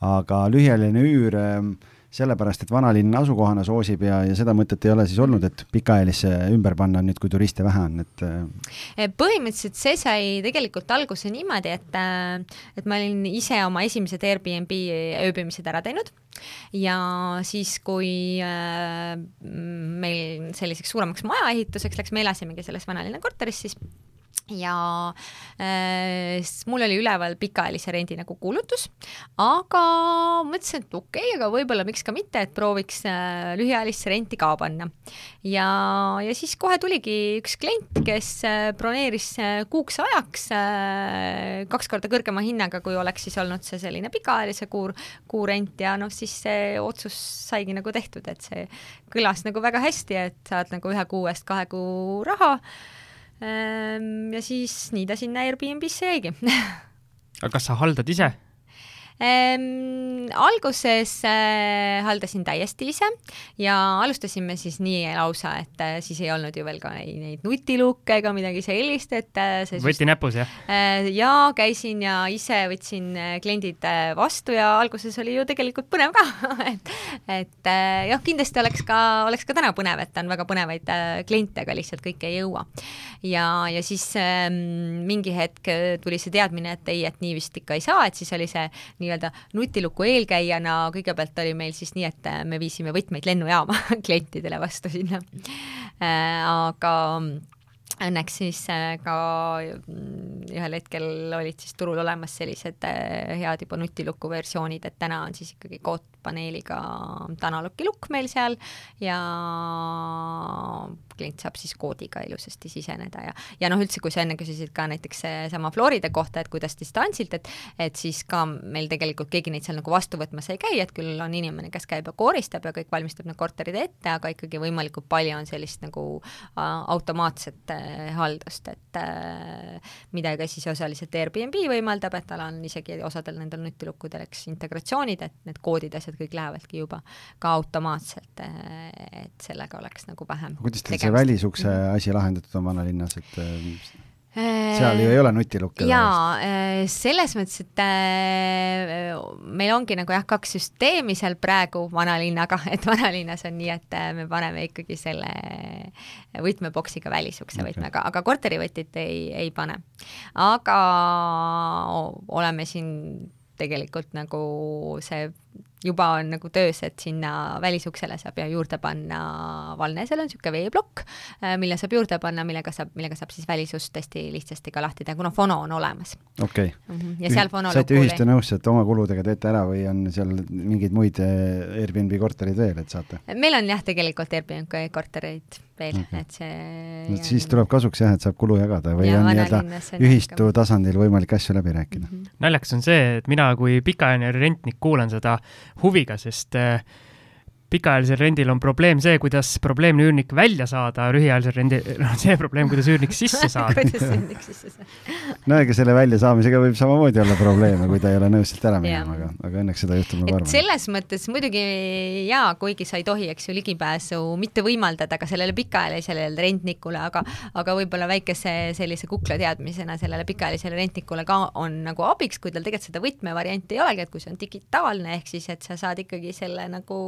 B: aga lühiajaline üür äh, sellepärast, et vanalinn asukohana soosib ja, ja seda mõtet ei ole siis olnud, et pikaajalisse ümber panna nüüd, kui turiste vähe on, et
C: äh, põhimõtteliselt see sai tegelikult alguse niimoodi, et, äh, et ma olin ise oma esimesed Airbnb ööbimised ära teinud ja siis, kui äh, meil selliseks suuremaks majaehituseks läks, me elasimegi selles vanalinna korteris, siis ja äh, mul oli üleval pikaajalise rendi nagu kuulutus, aga mõtlesin, et okei okay,, aga võib-olla miks ka mitte, et prooviks äh, lühiajalisse renti ka panna. ja, ja siis kohe tuligi üks klient, kes äh, broneeris äh, kuuks ajaks äh, kaks korda kõrgema hinnaga, kui oleks siis olnud see selline pikaajalise kuu, kuurent ja noh, siis see otsus saigi nagu tehtud, et see kõlas nagu väga hästi, et saad nagu ühe kuu eest kahe kuu raha Ehm, ja siis nii ta sinna Airbnb-sse jäigi
A: aga kas sa haldad ise?
C: Ehm,? alguses äh, haldasin täiesti ise ja alustasime siis nii lausa, et äh, siis ei olnud ju veel ka neid, neid nutilukke ega midagi sellist, et äh,
A: võti näpus, jah
C: äh,? ja käisin ja ise võtsin äh, kliendid äh, vastu ja alguses oli ju tegelikult põnev ka et, et äh, jah, kindlasti oleks ka, oleks ka täna põnev, et on väga põnevaid äh, kliente, aga lihtsalt kõike ei jõua. ja, ja siis äh, mingi hetk tuli see teadmine, et ei, et nii vist ikka ei saa, et siis oli see nii nii-öelda nutiluku eelkäijana kõigepealt oli meil siis nii, et me viisime võtmeid lennujaama klientidele vastu sinna. Äh, aga õnneks siis äh, ka mm, ühel hetkel olid siis turul olemas sellised äh, head juba nutiluku versioonid, et täna on siis ikkagi kootpaneeliga Danaluki lukk meil seal ja klient saab siis koodiga ilusasti siseneda ja, ja noh, üldse, kui sa enne küsisid ka näiteks seesama Florida kohta, et kuidas distantsilt, et et siis ka meil tegelikult keegi neid seal nagu vastu võtmas ei käi, et küll on inimene, kes käib ja kooristab ja kõik valmistab need korterid ette, aga ikkagi võimalikult palju on sellist nagu äh, automaatset äh, haldust, et äh, mida ka siis osaliselt Airbnb võimaldab, et tal on isegi osadel nendel nutilukkudel, eks, integratsioonid, et need koodid, asjad kõik lähevadki juba ka automaatselt, et sellega oleks nagu vähem
B: kuidas teil see välisukse -hmm. asi lahendatud on vanalinnas, et seal ju ei ole nutilukke?
C: jaa, selles mõttes, et meil ongi nagu jah, kaks süsteemi seal praegu vanalinnaga, et vanalinnas on nii, et me paneme ikkagi selle võtmeboksiga välisukse okay. võtmega, aga korterivõtit ei, ei pane. aga oleme siin tegelikult nagu see juba on nagu töös, et sinna välisuksele saab ja juurde panna valne, seal on niisugune veeplokk, äh, mille saab juurde panna, millega saab, millega saab siis välisust hästi lihtsasti ka lahti teha, kuna fono on olemas.
B: okei okay.
C: -hmm. ja seal fono
B: saite ühiste nõusse, et oma kuludega teete ära või on seal mingeid muid äh, Airbnb korterid veel, et saate?
C: meil on jah, tegelikult Airbnb kortereid veel okay., et see
B: no, on... siis tuleb kasuks jah, et saab kulu jagada või ja on nii-öelda ühistu tasandil võimalik asju läbi rääkida mm.
A: -hmm. naljakas on see, et mina kui pikaajaline rentnik kuulan seda huviga, sest äh, pikaajalisel rendil on probleem see, kuidas probleemne üürnik välja saada, lühiajalisel rendil, noh, see probleem, kuidas üürnik sisse saada.
C: Kuidas üürnik sisse saada
B: no ega selle väljasaamisega võib samamoodi olla probleeme, kui ta ei ole nõus sealt ära minema, aga, aga õnneks seda juhtub nagu harva.
C: selles mõttes muidugi jaa, kuigi sa ei tohi, eks ju, ligipääsu mitte võimaldada ka sellele pikaajalisele rentnikule, aga aga võib-olla väikese sellise kukla teadmisena sellele pikaajalisele rentnikule ka on nagu abiks, kui tal tegelikult seda võtmevarianti ei olegi, et kui see on digitaalne, ehk siis et sa saad ikkagi selle nagu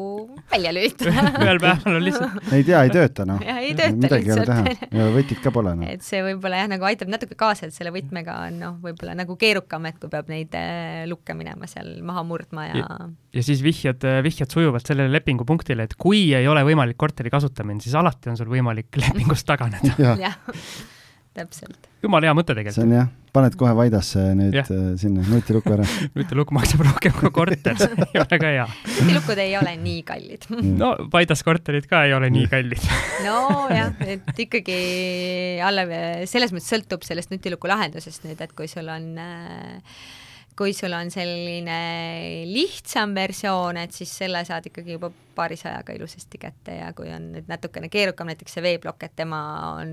C: välja lülitada
A: ühel päeval on lihtsalt
B: ei tea, ei tööta noh.
C: ei tööta lihtsalt.
B: ja võtit ka pole noh.
C: et see võib-olla jah, nagu aitab natuke kaasa, et selle võtmega on noh, võib-olla nagu keerukam, et kui peab neid äh, lukke minema seal maha murdma ja
A: ja, ja siis vihjad, äh, vihjad sujuvalt sellele lepingupunktile, et kui ei ole võimalik korteri kasutamine, siis alati on sul võimalik lepingust taganeda
C: jah, täpselt.
A: jumala hea mõte tegelikult.
B: see on jah paned kohe Vaidasse nüüd ja. Äh, sinna nutilukku ära
A: nutilukk maksab rohkem kui korter, see ei ole väga hea.
C: nutilukud ei ole nii kallid
A: no Vaidas korterid ka ei ole nii kallid
C: nojah, et ikkagi alla, selles mõttes sõltub sellest nutiluku lahendusest nüüd, et kui sul on äh, kui sul on selline lihtsam versioon, et siis selle saad ikkagi juba paarisajaga ilusasti kätte ja kui on nüüd natukene keerukam, näiteks see veeplokk, et tema on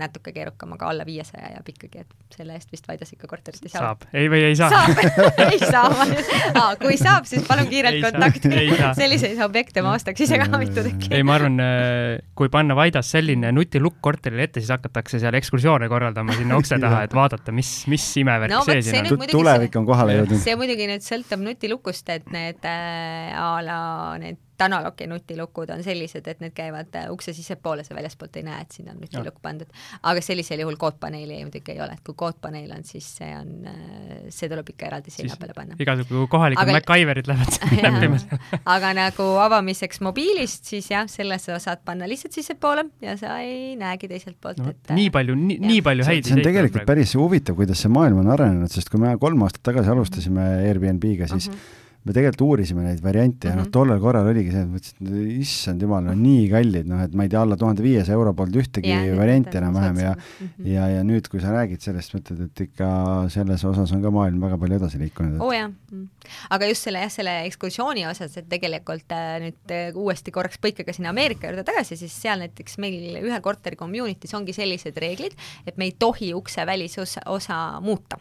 C: natuke keerukam, aga alla viiesaja jääb ikkagi, et selle eest vist Vaidas ikka korterit ei saa.
A: saab, ei või ei saa?
C: saab ei saa ah,, kui saab, siis palun kiirelt kontakti. selliseid objekte ma ostaks ise ka mitu tükki.
A: ei, ma arvan, äh, kui panna Vaidas selline nutilukk korterile ette, siis hakatakse seal ekskursioone korraldama sinna ukse taha, et vaadata, mis, mis imevärk no, see siin
B: on. tulevik on kohale jõudnud.
C: see muidugi nüüd sõltub nutilukust, et need äh, a la need Tanaloki nutilukud on sellised, et need käivad äh, ukse sissepoole, sa väljastpoolt ei näe, et sinna on nutilukk pandud. aga sellisel juhul koodpaneeli muidugi ei ole, et kui koodpaneel on, siis see on, äh, see tuleb ikka eraldi seina peale panna.
A: igasugu kohalikud aga... MacGyverid lähevad näppima
C: aga nagu avamiseks mobiilist, siis jah, sellesse saad panna lihtsalt sissepoole ja sa ei näegi teiselt poolt
A: no,, et nii palju, nii, nii palju häid
B: see on tegelikult päris huvitav, kuidas see maailm on arenenud, sest kui me kolm aastat tagasi alustasime Airbnb-ga, siis uh -huh me tegelikult uurisime neid variante ja mm -hmm. noh, mhm. tollel korral oligi see, et mõtlesin, et issand jumal, no nii kallid, noh et ma ei tea, alla tuhande viiesaja euro polnud ühtegi ja, varianti enam-vähem ja mm -hmm. ja, ja nüüd, kui sa räägid sellest, mõtled, et ikka selles osas on ka maailm väga palju edasi liikunud et....
C: oo oh, jah mm., aga just selle jah, selle ekskursiooni osas, et tegelikult äh, nüüd äh, uuesti korraks põikega sinna Ameerika juurde tagasi, siis seal näiteks meil ühe korteri community's ongi sellised reeglid, et me ei tohi ukse välisosa osa muuta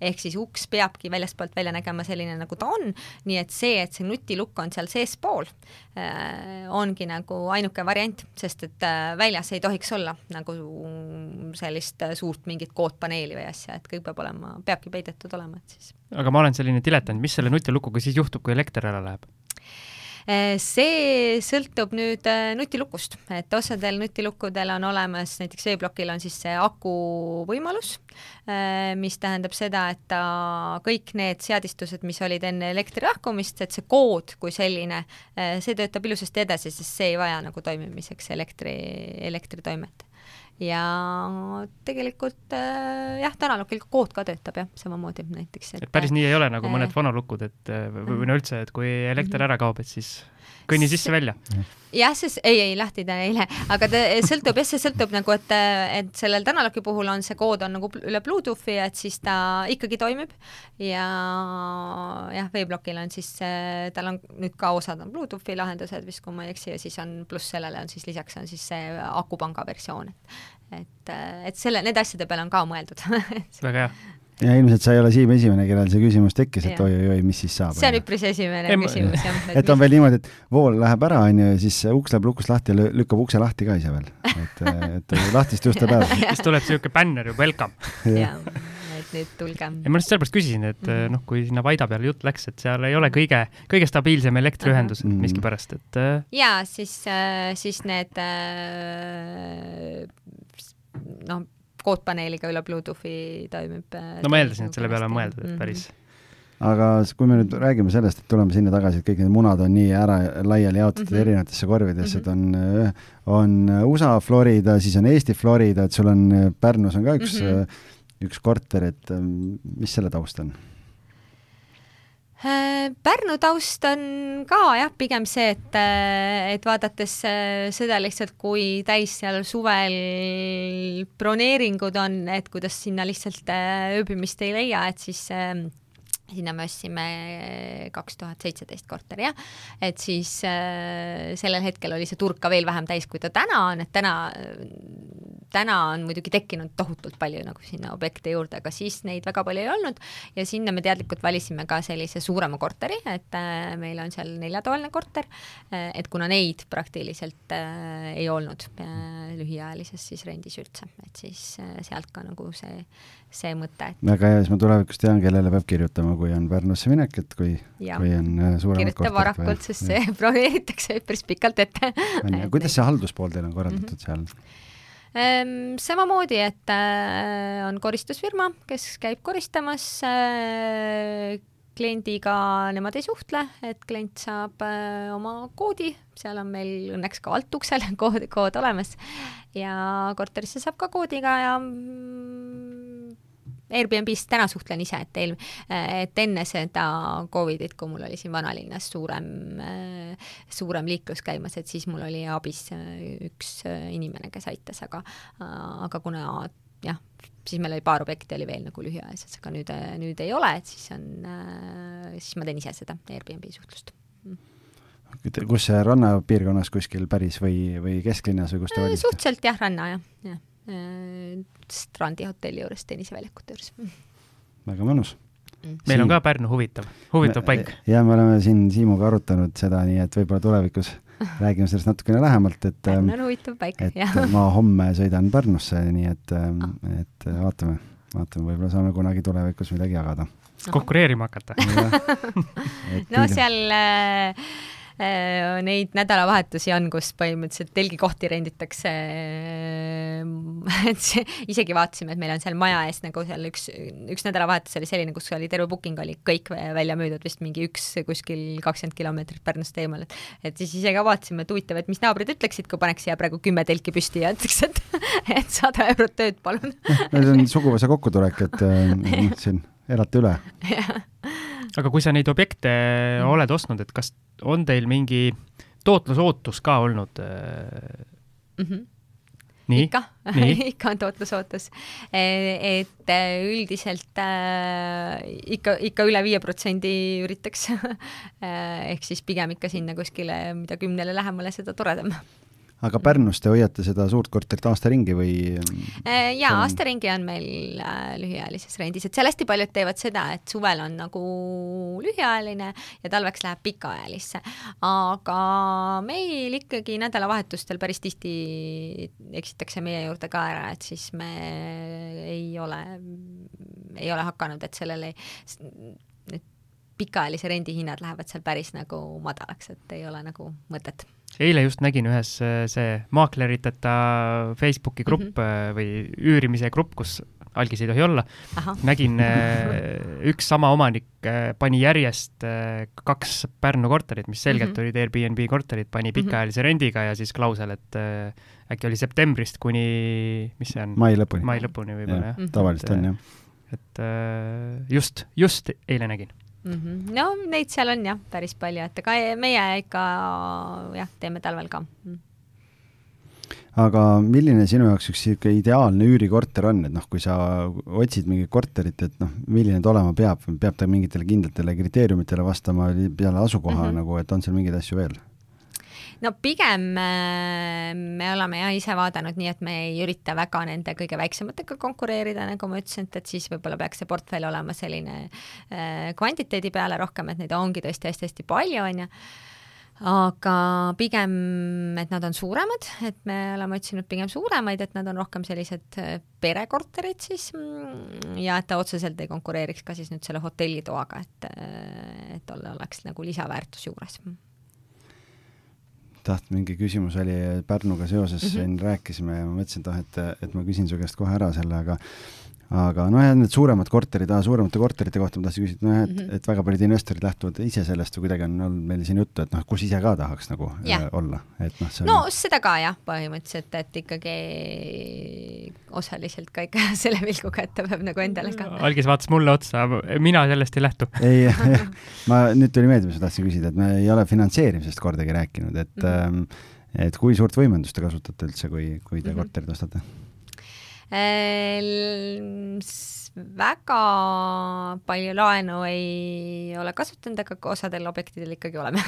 C: ehk siis uks peabki väljastpoolt välja nägema selline, nagu ta on, nii et see, et see nutilukk on seal seespool äh,, ongi nagu ainuke variant, sest et äh, väljas ei tohiks olla nagu sellist äh, suurt mingit koodpaneeli või asja, et kõik peab olema, peabki peidetud olema, et siis.
A: aga ma olen selline diletant, mis selle nutilukuga siis juhtub, kui elekter ära läheb?
C: Eh, see sõltub nüüd eh, nutilukust, et osadel nutilukkudel on olemas, näiteks veeplokil on siis see aku võimalus, eh, mis tähendab seda, et ta kõik need seadistused, mis olid enne elektri lahkumist, et see kood kui selline, see töötab ilusasti edasi, sest see ei vaja nagu toimimiseks elektri, elektritoimet ja tegelikult äh, jah, Tanalukil kood ka töötab jah, samamoodi näiteks.
A: et päris nii ei ole nagu mõned äh, et või, või no üldse, et kui elekter ära kaob, et siis kõnni sisse-välja.
C: jah, see, ei, ei lahti ta ei lähe, aga ta sõltub jah, see sõltub nagu, et, et sellel Tanaloki puhul on see kood on nagu üle Bluetoothi, et siis ta ikkagi toimib. Ja jah, veeblokil on siis, tal on nüüd ka osad on Bluetoothi lahendused vist, kui ma ei eksi, ja siis on pluss sellele on siis lisaks on siis see akupanga versioon, et et, et selle, nende asjade peale on ka mõeldud.
A: Väga hea
B: ja ilmselt sa ei ole Siim esimene, kellel see küsimus tekkis, et oi-oi-oi, mis siis saab.
C: see on üpris esimene Eem, küsimus, jah.
B: et on veel niimoodi, et vool läheb ära, onju, ja siis uks läheb lukust lahti ja lükkab ukse lahti ka ise veel. et, et lahtist just ära.
A: siis tuleb siuke bänner ju welcome.
C: jah, et nüüd tulge.
A: ja ma just sellepärast küsisin, et mm -hmm. noh, kui sinna Vaida peale jutt läks, et seal ei ole kõige, kõige stabiilsem elektriühendus mm -hmm. miskipärast, et. Äh,
C: ja siis, siis need noh koodpaneeliga üle Bluetoothi toimib.
A: Äh, no ma eeldasin, et selle peale on mõeldud, et mhm. päris mm. -hmm
B: aga kui me nüüd räägime sellest, et tuleme sinna tagasi, et kõik need munad on nii ära laiali jaotatud mm -hmm. erinevatesse korvidesse mm, -hmm. et on, on USA Florida, siis on Eesti Florida, et sul on Pärnus on ka üks mm, -hmm. üks korter, et mis selle taust on?
C: Äh, Pärnu taust on ka jah, pigem see, et, äh, et vaadates äh, seda lihtsalt, kui täis seal suvel broneeringud on, et kuidas sinna lihtsalt ööbimist ei leia, et siis sinna me ostsime kaks tuhat seitseteist korteri, jah. et siis äh, sellel hetkel oli see turg ka veel vähem täis, kui ta täna on, et täna täna on muidugi tekkinud tohutult palju nagu sinna objekte juurde, aga siis neid väga palju ei olnud ja sinna me teadlikult valisime ka sellise suurema korteri, et äh, meil on seal neljatoaline korter, äh, et kuna neid praktiliselt äh, ei olnud lühiajalises siis rendis üldse, et siis sealt ka nagu see, see mõte et....
B: väga hea, siis ma tulevikus tean, kellele peab kirjutama, kui on Pärnusse minek, et kui, kui on suuremad
C: kirjuta varakult, sest see broneeritakse päris pikalt ette.
B: kuidas see halduspool teil on korraldatud mm -hmm. seal?
C: Samamoodi, et äh, on koristusfirma, kes käib koristamas äh, kliendiga nemad ei suhtle, et klient saab äh, oma koodi, seal on meil õnneks ka altuksel kood, kood olemas ja korterisse saab ka koodiga ja mm, Airbnb-st täna suhtlen ise, et eel-, et enne seda Covidit, kui mul oli siin vanalinnas suurem, suurem liiklus käimas, et siis mul oli abis üks inimene, kes aitas, aga, aga kuna jah, siis meil oli paar objekti oli veel nagu lühiajaliselt, aga nüüd, nüüd ei ole, et siis on, siis ma teen ise seda Airbnb suhtlust
B: kus rannapiirkonnas kuskil päris või, või kesklinnas või kus te
C: valisite? suhteliselt jah, ranna jah, jah Äh, strandihotelli juures, tenniseväljakute juures.
B: väga mõnus
A: mm.. meil on ka Pärnu huvitav, huvitav me, paik.
B: ja me oleme siin Siimuga arutanud seda, nii et võib-olla tulevikus räägime sellest natukene lähemalt, et
C: Pärnu on huvitav paik,
B: jah. ma homme sõidan Pärnusse, nii et ah., et vaatame, vaatame, võib-olla saame kunagi tulevikus midagi jagada.
A: konkureerima hakata
C: no seal äh, neid nädalavahetusi on, kus põhimõtteliselt telgikohti renditakse. et see, isegi vaatasime, et meil on seal maja ees nagu seal üks, üks nädalavahetus oli selline, kus oli terve booking oli kõik välja müüdud, vist mingi üks kuskil kakskümmend kilomeetrit Pärnust eemal, et et siis ise ka vaatasime, et huvitav, et mis naabrid ütleksid, kui paneks siia praegu kümme telki püsti ja ütleks, et et sada eurot tööd, palun.
B: see on suguvõsa kokkutulek, et äh, siin elate üle
A: aga kui sa neid objekte mm. oled ostnud, et kas on teil mingi tootlusootus ka olnud mm?
C: -hmm nii? ikka ikka on tootlusootus. E, et e, üldiselt äh, ikka, ikka üle viie protsendi üritaks ehk siis pigem ikka sinna kuskile, mida kümnele lähemale, seda toredam
B: aga Pärnus te hoiate seda suurt korterit aasta ringi või?
C: Äh, jaa, aasta ringi on meil äh, lühiajalises rendis, et seal hästi paljud teevad seda, et suvel on nagu lühiajaline ja talveks läheb pikaajalisse. aga meil ikkagi nädalavahetustel päris tihti eksitakse meie juurde ka ära, et siis me ei ole, ei ole hakanud, et sellele need pikaajalise rendi hinnad lähevad seal päris nagu madalaks, et ei ole nagu mõtet
A: eile just nägin ühes äh, see maakleriteta Facebooki grupp mm -hmm. või üürimise grupp, kus algis ei tohi olla. nägin, äh, üks sama omanik pani järjest kaks Pärnu korterit, mis selgelt mm -hmm. olid Airbnb korterid, pani mhm. pikaajalise rendiga ja siis klausel, et äkki oli septembrist kuni, mis see on?
B: mai lõpuni.
A: mai lõpuni võib-olla jah ja..
B: tavaliselt on jah.
A: et just, just eile nägin
C: mm. -hmm. no neid seal on jah, päris palju, et ega meie ikka jah, teeme talvel ka mm
B: aga milline sinu jaoks üks niisugune ideaalne üürikorter on, et noh, kui sa otsid mingit korterit, et noh, milline ta olema peab, peab ta mingitele kindlatele kriteeriumitele vastama peale asukoha mm -hmm. nagu, et on seal mingeid asju veel?
C: No pigem äh, me oleme jah ise vaadanud nii, et me ei ürita väga nende kõige väiksematega konkureerida, nagu ma ütlesin, et, siis võib-olla peaks see portfell olema selline äh, kvantiteedi peale rohkem, et neid ongi tõesti hästi-hästi palju, on ju. Aga pigem, et nad on suuremad, et me oleme otsinud pigem suuremaid, et nad on rohkem sellised äh, perekorterid siis mm, ja et ta otseselt ei konkureeriks ka siis nüüd selle hotellitoaga, et, et oleks nagu lisaväärtus juures
B: taht-, mingi küsimus oli Pärnuga seoses mm, -hmm. siin rääkisime ja ma mõtlesin, et ah, et, et ma küsin su käest kohe ära selle, aga aga nojah, need suuremad korterid, suuremate korterite kohta ma tahtsin küsida, nojah, et mm, -hmm. et väga paljud investorid lähtuvad ise sellest või kuidagi on olnud meil siin juttu, et noh, kus ise ka tahaks nagu ja. äh, olla, et noh,
C: see on no seda ka jah, põhimõtteliselt, et ikkagi osaliselt ka ikka selle pilguga, et ta peab nagu endale ka
A: algis vaatas mulle otsa, mina sellest ei lähtu
B: ei ma, nüüd tuli meelde, mis ma tahtsin küsida, et me ei ole finantseerimisest kordagi rääkinud, et mm -hmm. et kui suurt võimendust te kasutate üldse, kui, kui te mm -hmm. korterit ostate?
C: Väga palju laenu ei ole kasutanud, aga osadel objektidel ikkagi oleme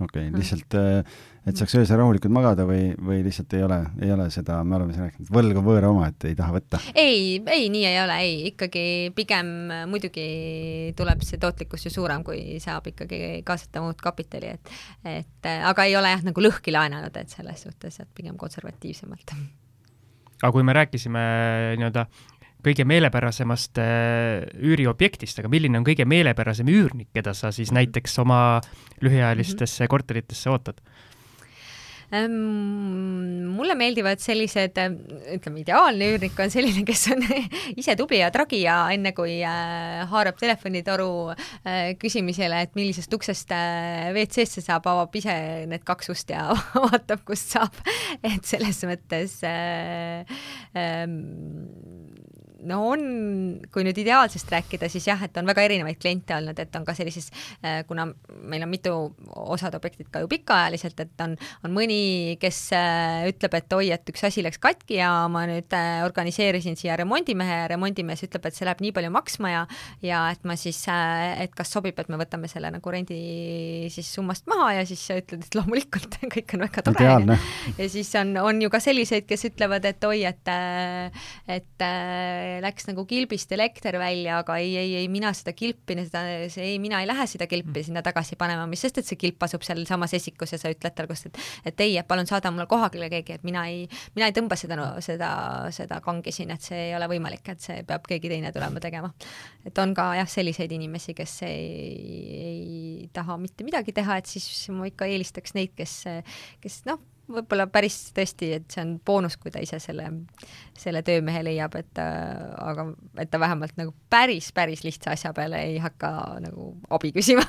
B: okei okay,, lihtsalt, äh, et saaks öösel rahulikult magada või, või lihtsalt ei ole, ei ole seda, me oleme siin rääkinud, võlg on võõra oma, et ei taha võtta?
C: ei, ei, nii ei ole, ei, ikkagi pigem muidugi tuleb see tootlikkus ju suurem, kui saab ikkagi kaasata muud kapitali, et et aga ei ole jah, nagu lõhki laenanud, et selles suhtes, et pigem konservatiivsemalt
A: aga kui me rääkisime nii-öelda kõige meelepärasemast äh, üüriobjektist, aga milline on kõige meelepärasem üürnik, keda sa siis näiteks oma lühiajalistesse mm -hmm. korteritesse ootad?
C: Mulle meeldivad sellised, ütleme, ideaalne üürnik on selline, kes on ise tubli ja tragi ja enne kui äh, haarab telefonitoru äh, küsimisele, et millisest uksest äh, WC-sse saab, avab ise need kaks ust ja vaatab, kust saab. et selles mõttes ähm, no on, kui nüüd ideaalsest rääkida, siis jah, et on väga erinevaid kliente olnud, et on ka sellises, äh, kuna meil on mitu osad objektid ka ju pikaajaliselt, et on, on mõni, kes äh, ütleb, et oi, et üks asi läks katki ja ma nüüd äh, organiseerisin siia remondimehe ja remondimees ütleb, et see läheb nii palju maksma ja ja et ma siis, et kas sobib, et me võtame selle nagu rendi siis summast maha ja siis sa ütled, et loomulikult kõik on väga tore. ja siis on, on ju ka selliseid, kes ütlevad, et oi, et et läks nagu kilbist elekter välja, aga ei, ei, ei, mina seda kilpi, seda, see ei, mina ei lähe seda kilpi sinna tagasi panema, mis sest, et see kilp asub sealsamas esikus ja sa ütled talle, kus, et et ei, et palun saada mulle kohale keegi, et mina ei, mina ei tõmba seda no,, seda, seda kangi siin, et see ei ole võimalik, et see peab keegi teine tulema tegema. et on ka jah, selliseid inimesi, kes ei, ei taha mitte midagi teha, et siis ma ikka eelistaks neid, kes, kes noh, võib-olla päris tõesti, et see on boonus, kui ta ise selle, selle töömehe leiab, et aga et ta vähemalt nagu päris, päris lihtsa asja peale ei hakka nagu abi küsima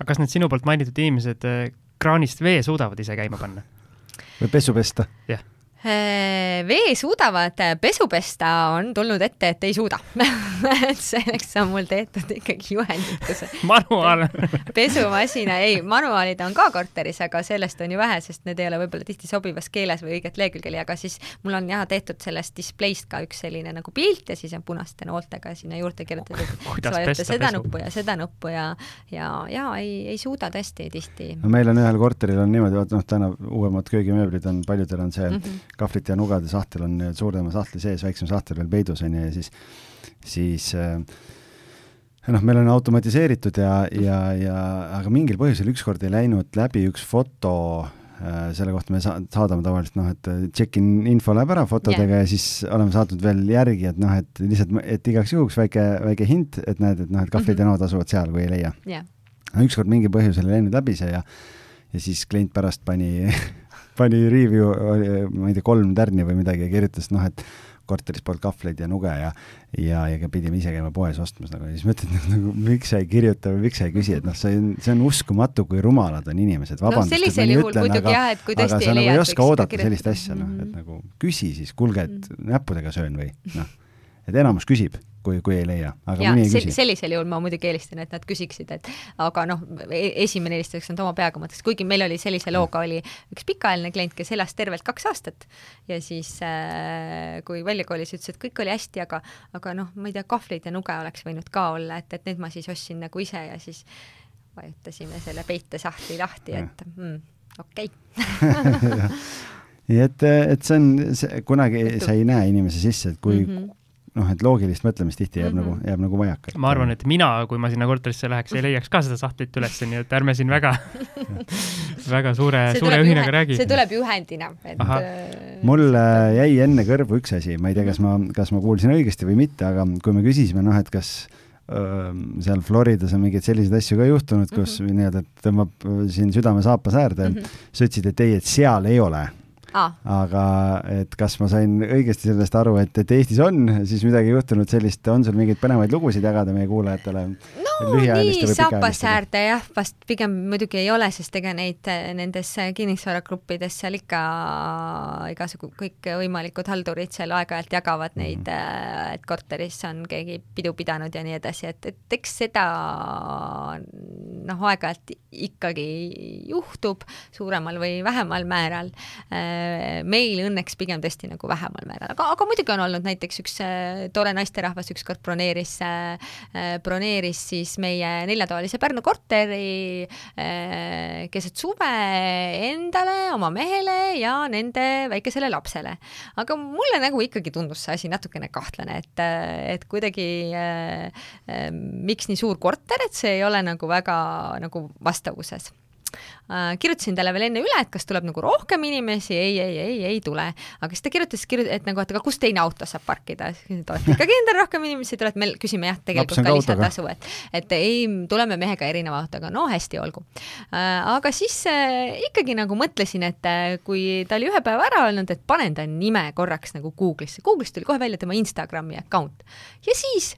A: aga kas need sinu poolt mainitud inimesed eh, kraanist vee suudavad ise käima panna?
B: või pesu pesta?
A: jah yeah
C: vee suudavad pesu pesta, on tulnud ette, et ei suuda et selleks on mul tehtud ikkagi juhenditus.
A: manuaal
C: pesumasina, ei, manuaalid on ka korteris, aga sellest on ju vähe, sest need ei ole võib-olla tihti sobivas keeles või õiget lehekülge, aga siis mul on jah tehtud sellest displeist ka üks selline nagu pilt ja siis on punaste nooltega sinna juurde kirjutatud, sa vajuta seda pesu? nuppu ja seda nuppu ja, ja, ja ei, ei suuda tõesti tihti.
B: no meil on ühel korteril on niimoodi, vaata noh, täna uuemad köögimööblid on, paljudel on see mm -hmm kahvlite ja nugade sahtel on suurema sahtli sees, väiksem sahtel veel peidus, on ju, ja siis, siis äh, noh, meil on automatiseeritud ja, ja, ja aga mingil põhjusel ükskord ei läinud läbi üks foto äh, selle kohta me sa-, saadame tavaliselt noh, et check-in info läheb ära fotodega yeah. ja siis oleme saatnud veel järgi, et noh, et lihtsalt, et igaks juhuks väike, väike hint, et näed, et noh, et kahvlid mm -hmm. ja nood asuvad seal, kui ei leia
C: yeah..
B: ükskord mingil põhjusel ei läinud läbi see ja ja siis klient pärast pani pani review, ma ei tea, kolm tärni või midagi ja kirjutas, noh, et korteris polnud kahvleid ja nuge ja ja, ja pidime ise käima poes ostmas nagu. Ja siis mõtled nagu, miks sa ei kirjuta või miks sa ei küsi, et noh, see on, see on uskumatu, kui rumalad on inimesed, vabandust
C: no,, et ma nii ütlen, aga,
B: aga sa nagu ei oska oodata sellist asja, noh, et mhm. nagu küsi siis, kuulge, et mm -hmm. näppudega söön või? Noh, et enamus küsib kui, kui ei leia, aga ja, mõni ei küsi.
C: sellisel juhul ma muidugi eelistan, et nad küsiksid, et aga noh, e-, esimene eelistuseks on oma peaga mõttes, kuigi meil oli sellise looga oli üks pikaajaline klient, kes elas tervelt kaks aastat. Ja siis äh, kui välja kolis, ütles, et kõik oli hästi, aga, aga noh, ma ei tea, kahvleid ja nuge oleks võinud ka olla, et, et need ma siis ostsin nagu ise ja siis vajutasime selle peitesahtli lahti, et mm, okei. Okay.
B: nii et, et see on, kunagi sa ei näe inimese sisse, et kui mm -hmm noh, et loogilist mõtlemist tihti jääb mm -hmm. nagu, jääb nagu vajaka.
A: ma arvan, et mina, kui ma sinna korterisse läheks, ei leiaks ka seda sahtlit üles, nii et ärme siin väga väga suure, suure ühinaga räägi.
C: see tuleb juhendina, et
B: äh, mul jäi enne kõrvu üks asi, ma ei tea, kas ma, kas ma kuulsin õigesti või mitte, aga kui me küsisime, noh, et kas öö, seal Floridas on mingeid selliseid asju ka juhtunud, kus mm -hmm. nii-öelda tõmbab siin südame saapas äärde mm, -hmm. sa ütlesid, et ei, et seal ei ole
C: ah..
B: aga et kas ma sain õigesti sellest aru, et, et Eestis on siis midagi juhtunud sellist, on sul mingeid põnevaid lugusid jagada meie kuulajatele?
C: no nii saapasäärde jah, vast pigem muidugi ei ole, sest ega neid nendes kinnisvaragruppides seal ikka igasugu kõikvõimalikud haldurid seal aeg-ajalt jagavad mhm. neid mm, -hmm. et korteris on keegi pidu pidanud ja nii edasi, et, et eks seda noh, aeg-ajalt ikkagi juhtub suuremal või vähemal määral meil õnneks pigem tõesti nagu vähemal määral, aga, aga muidugi on olnud näiteks üks äh, tore naisterahvas ükskord broneeris, äh, äh, broneeris siis meie neljatoalise Pärnu korteri keset suve endale, oma mehele ja nende väikesele lapsele. aga mulle nagu ikkagi tundus see asi natukene kahtlane, et, et kuidagi miks nii suur korter, et see ei ole nagu väga nagu vastavuses äh, kirjutasin talle veel enne üle, et kas tuleb nagu rohkem inimesi, ei, ei, ei, ei tule. aga siis ta kirjutas, et nagu, et aga kus teine auto saab parkida, et olete ikkagi endal rohkem inimesi. Tuleb, me küsime jah, tegelikult ka lisatasu, et, et ei, tuleme mehega erineva autoga, no hästi, olgu. Äh,. aga siis äh, ikkagi nagu mõtlesin, et äh, kui ta oli ühe päeva ära öelnud, et panen ta nime korraks nagu Google'isse, Google'ist tuli kohe välja tema Instagrami account. Ja siis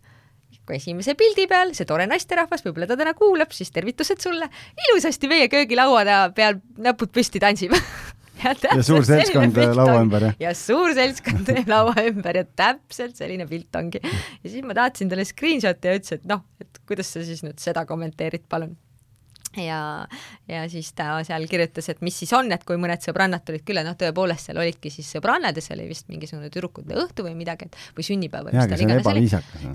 C: kui esimese pildi peal see tore naisterahvas, võib-olla ta täna kuulab, siis tervitused sulle, ilusasti meie köögilaua peal näpud püsti tantsib
B: ja, ja suur seltskond laua ümber, jah?
C: ja suur seltskond laua ümber ja täpselt selline pilt ongi. ja siis ma tahtsin talle screenshot'i ja ütles, et noh, et kuidas sa siis nüüd seda kommenteerid, palun ja, ja siis ta seal kirjutas, et mis siis on, et kui mõned sõbrannad tulid külla, noh, tõepoolest seal olidki siis sõbrannad ja see oli vist mingisugune tüdrukute õhtu või midagi, et või sünnipäev või
B: mis ta iganes oli.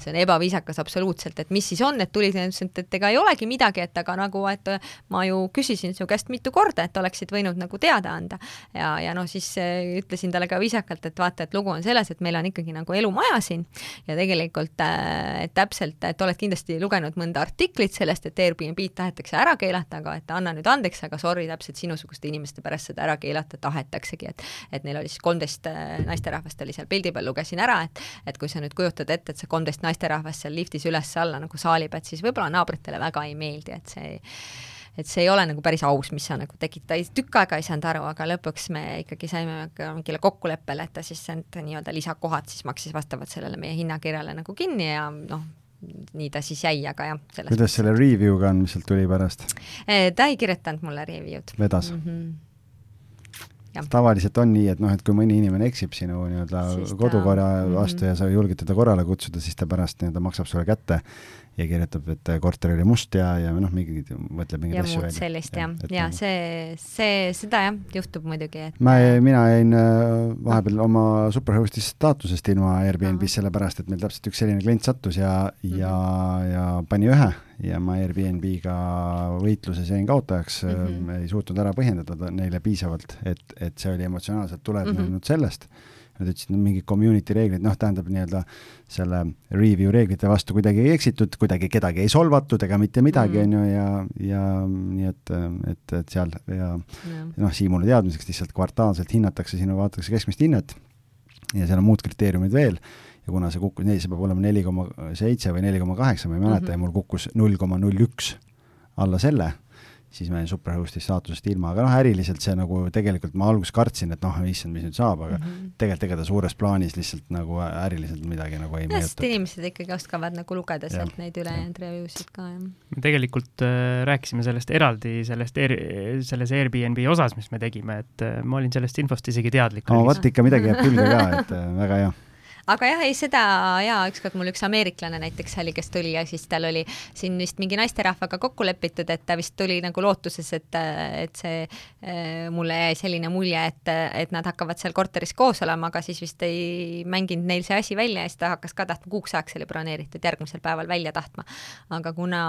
C: see on ebaviisakas absoluutselt, et mis siis on, et tulid ja ütlesid, et ega ei olegi midagi, et aga nagu, et ma ju küsisin su käest mitu korda, et oleksid võinud nagu teada anda. ja, ja noh, siis äh, ütlesin talle ka viisakalt, et vaata, et lugu on selles, et meil on ikkagi nagu elumaja siin ja tegelikult äh, et täpselt, et oled kindlasti lugenud mõnda artiklit sellest, et Airbnb-d tahetakse ära keelata keelata, aga et anna nüüd andeks, aga sorry, täpselt sinusuguste inimeste pärast seda ära keelata tahetaksegi, et et neil oli siis kolmteist äh, naisterahvast oli seal pildi peal, lugesin ära, et et kui sa nüüd kujutad ette, et see kolmteist naisterahvast seal liftis üles-alla nagu saalib, et siis võib-olla naabritele väga ei meeldi, et see et see ei ole nagu päris aus, mis sa nagu tegid, ta ei, tükk aega ei saanud aru, aga lõpuks me ikkagi saime mingile kokkuleppele, et ta siis need nii-öelda lisakohad siis maksis vastavalt sellele meie hinnakirjale nagu kinni ja noh, nii ta siis jäi, aga jah.
B: kuidas selle review'ga on, mis sealt tuli pärast?
C: ta ei kirjutanud mulle review'd.
B: vedas mm? -hmm tavaliselt on nii, et noh, et kui mõni inimene eksib sinu nii-öelda kodukorra vastu mm -hmm. ja sa julged teda korrale kutsuda, siis ta pärast nii-öelda maksab sulle kätte ja kirjutab, et korter oli must ja, ja noh, mingi, mõtleb mingeid asju
C: välja. sellist jah, ja, ja see, see, seda jah, juhtub muidugi, et
B: ma, mina jäin äh, vahepeal oma superhost'i staatusest ilma Airbnb-s, sellepärast et meil täpselt üks selline klient sattus ja mm, -hmm. ja, ja pani ühe ja ma Airbnb-ga võitluses jäin kaotajaks mm, -hmm. ei suutnud ära põhjendada neile piisavalt, et, et see oli emotsionaalselt tulenenud mm -hmm. sellest Nad ütlesid, no mingid community reeglid, noh, tähendab nii-öelda selle review reeglite vastu kuidagi ei eksitud, kuidagi kedagi ei solvatud ega mitte midagi, mm. on ju, ja, ja nii et, et, et seal ja, ja. noh, Siimule teadmiseks lihtsalt kvartaalselt hinnatakse sinu, vaadatakse keskmist hinnet ja seal on muud kriteeriumid veel ja kuna see kukkus, see peab olema neli koma seitse või neli koma kaheksa, ma ei mäleta mm, -hmm. ja mul kukkus null koma null üks alla selle siis ma jäin superhost'i staatusest ilma, aga noh, äriliselt see nagu tegelikult ma alguses kartsin, et noh, issand, mis nüüd saab, aga mm -hmm. tegelikult ega ta suures plaanis lihtsalt nagu äriliselt midagi nagu ei
C: mõjuta. sest inimesed ikkagi oskavad nagu lugeda sealt ja. neid ülejäänud review sid ka, jah.
A: me tegelikult äh, rääkisime sellest eraldi, sellest Air, selles Airbnb osas, mis me tegime, et äh, ma olin sellest infost isegi teadlik.
B: no vot, ikka midagi jääb külge ka, et äh, väga hea
C: aga jah, ei seda jaa, ükskord mul üks ameeriklane näiteks oli, kes tuli ja siis tal oli siin vist mingi naisterahvaga kokku lepitud, et ta vist tuli nagu lootuses, et, et see äh, mulle jäi selline mulje, et, et nad hakkavad seal korteris koos olema, aga siis vist ei mänginud neil see asi välja ja siis ta hakkas ka tahtma, kuuks ajaks oli broneeritud, järgmisel päeval välja tahtma. aga kuna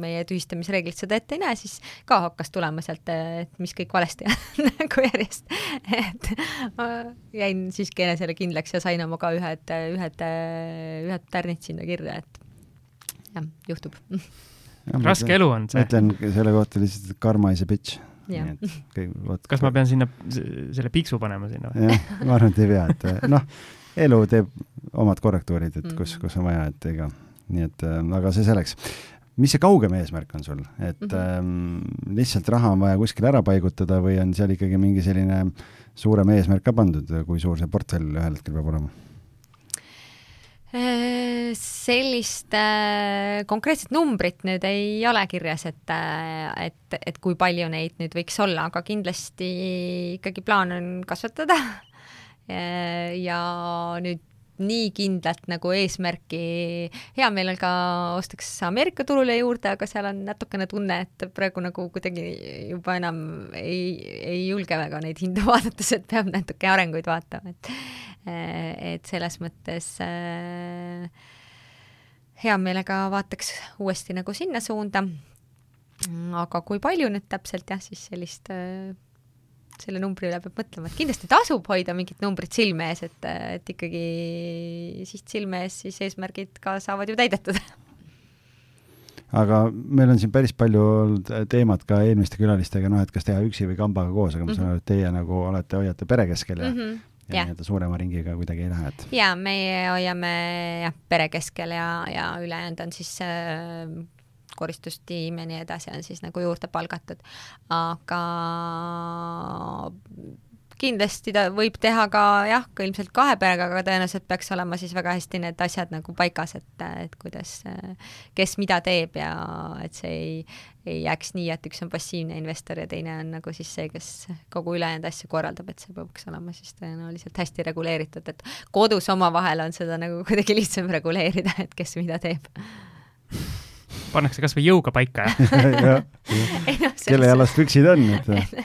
C: meie tühistamisreeglid seda ette ei näe, siis ka hakkas tulema sealt, et mis kõik valesti on nagu järjest, et ma jäin siiski enesele kindlaks ja sain sain oma ka ühed, ühed, ühed tärnid sinna kirja, et jah, juhtub.
A: raske elu on see.
B: ütlen selle kohta lihtsalt, et karma is a bitch.
A: kas ma pean sinna selle piksu panema sinna
B: või? jah, ma arvan, et ei pea, et noh, elu teeb omad korrektuurid, et kus, mhm. kus on vaja, et ega, nii et äh, aga see selleks mis see kaugem eesmärk on sul, et mm -hmm. ähm, lihtsalt raha on vaja kuskile ära paigutada või on seal ikkagi mingi selline suurem eesmärk ka pandud, kui suur see portfell ühel hetkel peab olema?
C: Äh, sellist äh, konkreetset numbrit nüüd ei ole kirjas, et, äh, et, et kui palju neid nüüd võiks olla, aga kindlasti ikkagi plaan on kasvatada. ja nüüd nii kindlalt nagu eesmärki, hea meelega ostaks Ameerika turule juurde, aga seal on natukene tunne, et praegu nagu kuidagi juba enam ei, ei julge väga neid hindu vaadates, et peab natuke arenguid vaatama, et et selles mõttes äh, hea meelega vaataks uuesti nagu sinna suunda. aga kui palju nüüd täpselt jah, siis sellist äh, selle numbri üle peab mõtlema, et kindlasti tasub hoida mingit numbrit silme ees, et, et ikkagi siht silme ees, siis eesmärgid ka saavad ju täidetud.
B: aga meil on siin päris palju olnud teemat ka eelmiste külalistega, noh, et kas teha üksi või kambaga koos, aga ma saan aru, et teie nagu olete, hoiate pere keskel ja mm -hmm ja nii-öelda suurema ringiga kuidagi ei lähe, et?
C: jaa, meie hoiame jah, pere keskel ja, ja ülejäänud on siis äh, koristustiim ja nii edasi on siis nagu juurde palgatud. aga kindlasti ta võib teha ka jah, ka ilmselt kahe perega, aga tõenäoliselt peaks olema siis väga hästi need asjad nagu paigas, et, et kuidas, kes mida teeb ja et see ei, ei jääks nii, et üks on passiivne investor ja teine on nagu siis see, kes kogu ülejäänud asju korraldab, et see peaks olema siis tõenäoliselt hästi reguleeritud, et kodus omavahel on seda nagu kuidagi lihtsam reguleerida, et kes mida teeb
A: pannakse kasvõi jõuga paika ja,
B: ja. kelle jalast püksid on, et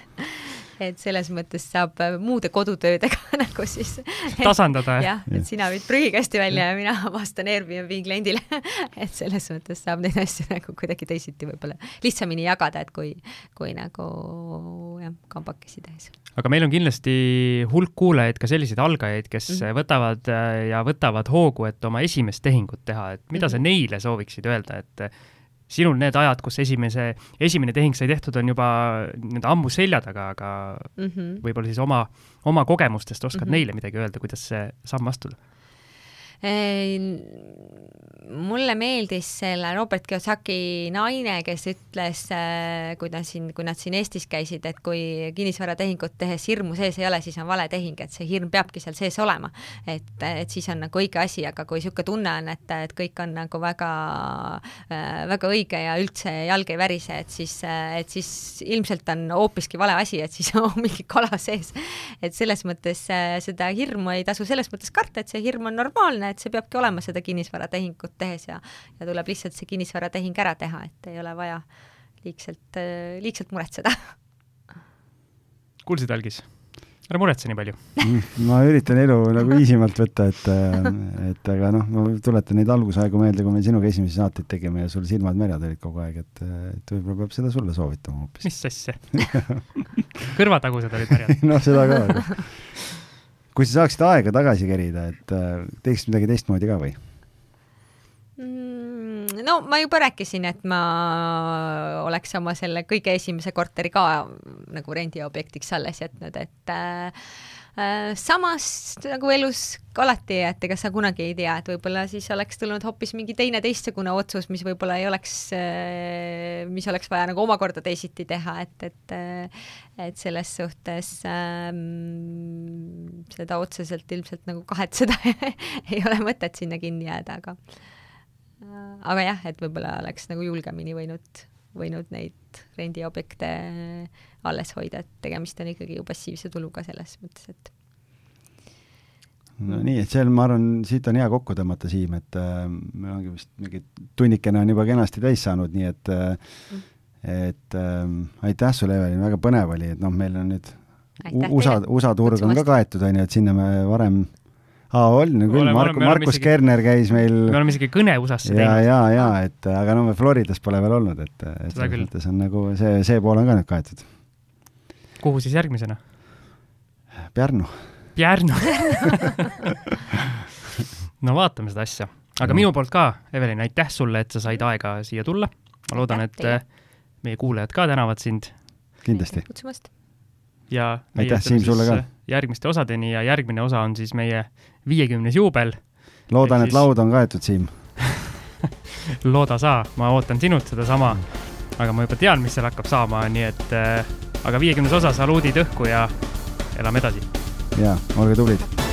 C: et selles mõttes saab äh, muude kodutöödega nagu siis
A: tasandada.
C: jah, et sina viid prügikasti välja ja mina vastan Airbnb kliendile et selles mõttes saab neid asju nagu kuidagi teisiti võib-olla lihtsamini jagada, et kui, kui nagu jah, kambakesi tehes.
A: aga meil on kindlasti hulk kuulajaid ka selliseid algajaid, kes mm -hmm. võtavad äh, ja võtavad hoogu, et oma esimest tehingut teha, et mida mm -hmm. sa mhm. neile sooviksid öelda, et sinul need ajad, kus esimese, esimene tehing sai tehtud, on juba nii-öelda ammu selja taga, aga mm -hmm. võib-olla siis oma, oma kogemustest oskad mm -hmm. neile midagi öelda, kuidas see samm astuda?
C: Mulle meeldis selle Robert Kiyosaki naine, kes ütles, äh, kui ta siin, kui nad siin Eestis käisid, et kui kinnisvaratehingut tehes hirmu sees ei ole, siis on vale tehing, et see hirm peabki seal sees olema. et, et siis on nagu õige asi, aga kui niisugune tunne on, et, et kõik on nagu väga, äh, väga õige ja üldse jalg ei värise, et siis, et siis ilmselt on hoopiski vale asi, et siis on mingi kala sees. et selles mõttes äh, seda hirmu ei tasu selles mõttes karta, et see hirm on normaalne, et see peabki olema seda kinnisvaratehingut tehes ja, ja tuleb lihtsalt see kinnisvaratehing ära teha, et ei ole vaja liigselt, liigselt muretseda.
A: kuulsid, Algis? ära muretse nii palju
B: ma üritan elu nagu easimalt võtta, et, et aga noh, ma tuletan neid algusaegu meelde, kui me sinuga esimesi saateid tegime ja sul silmad märjad olid kogu aeg, et, et võib-olla peab seda sulle soovitama hoopis.
A: mis asja kõrvatagused olid märjad
B: noh, seda ka kui sa saaksid aega tagasi kerida, et teeksid midagi teistmoodi ka või?
C: Mm, no ma juba rääkisin, et ma oleks oma selle kõige esimese korteri ka nagu rendiobjektiks alles jätnud, et äh, äh, samas nagu elus alati, et ega sa kunagi ei tea, et võib-olla siis oleks tulnud hoopis mingi teine teistsugune otsus, mis võib-olla ei oleks äh,, mis oleks vaja nagu omakorda teisiti teha, et, et äh, et selles suhtes ähm, seda otseselt ilmselt nagu kahetseda ei ole mõtet sinna kinni jääda, aga aga jah, et võib-olla oleks nagu julgemini võinud, võinud neid rendiobjekte alles hoida, et tegemist on ikkagi ju passiivse tuluga selles mõttes, et
B: no nii, et seal ma arvan, siit on hea kokku tõmmata, Siim, et äh, meil ongi vist mingi tunnikene on juba kenasti täis saanud, nii et äh, mm. et äh, aitäh sulle, Evelin, väga põnev oli, et noh, meil on nüüd aitäh USA, USA turg on ka kaetud, on ju, et sinna me varem aa, on küll, Mark-, Markus isegi, Kerner käis meil
A: me oleme isegi kõne USA-sse
B: teinud. ja, ja, ja et aga no me Floridas pole veel olnud, et, et selles mõttes on nagu see, see pool on ka nüüd kaetud.
A: kuhu siis järgmisena?
B: Pärnu.
A: Pärnu no vaatame seda asja. aga no. minu poolt ka, Evelin, aitäh sulle, et sa said aega siia tulla. ma loodan, et meie kuulajad ka tänavad sind.
B: kindlasti.
C: kutsumast
A: ja
B: aitäh, Siim, sulle ka!
A: järgmiste osadeni ja järgmine osa on siis meie viiekümnes juubel.
B: loodan, et siis... laud on kaetud, Siim
A: looda sa, ma ootan sinult sedasama, aga ma juba tean, mis seal hakkab saama, nii et äh, aga viiekümnes osa, saluudid õhku ja elame edasi.
B: jaa, olge tublid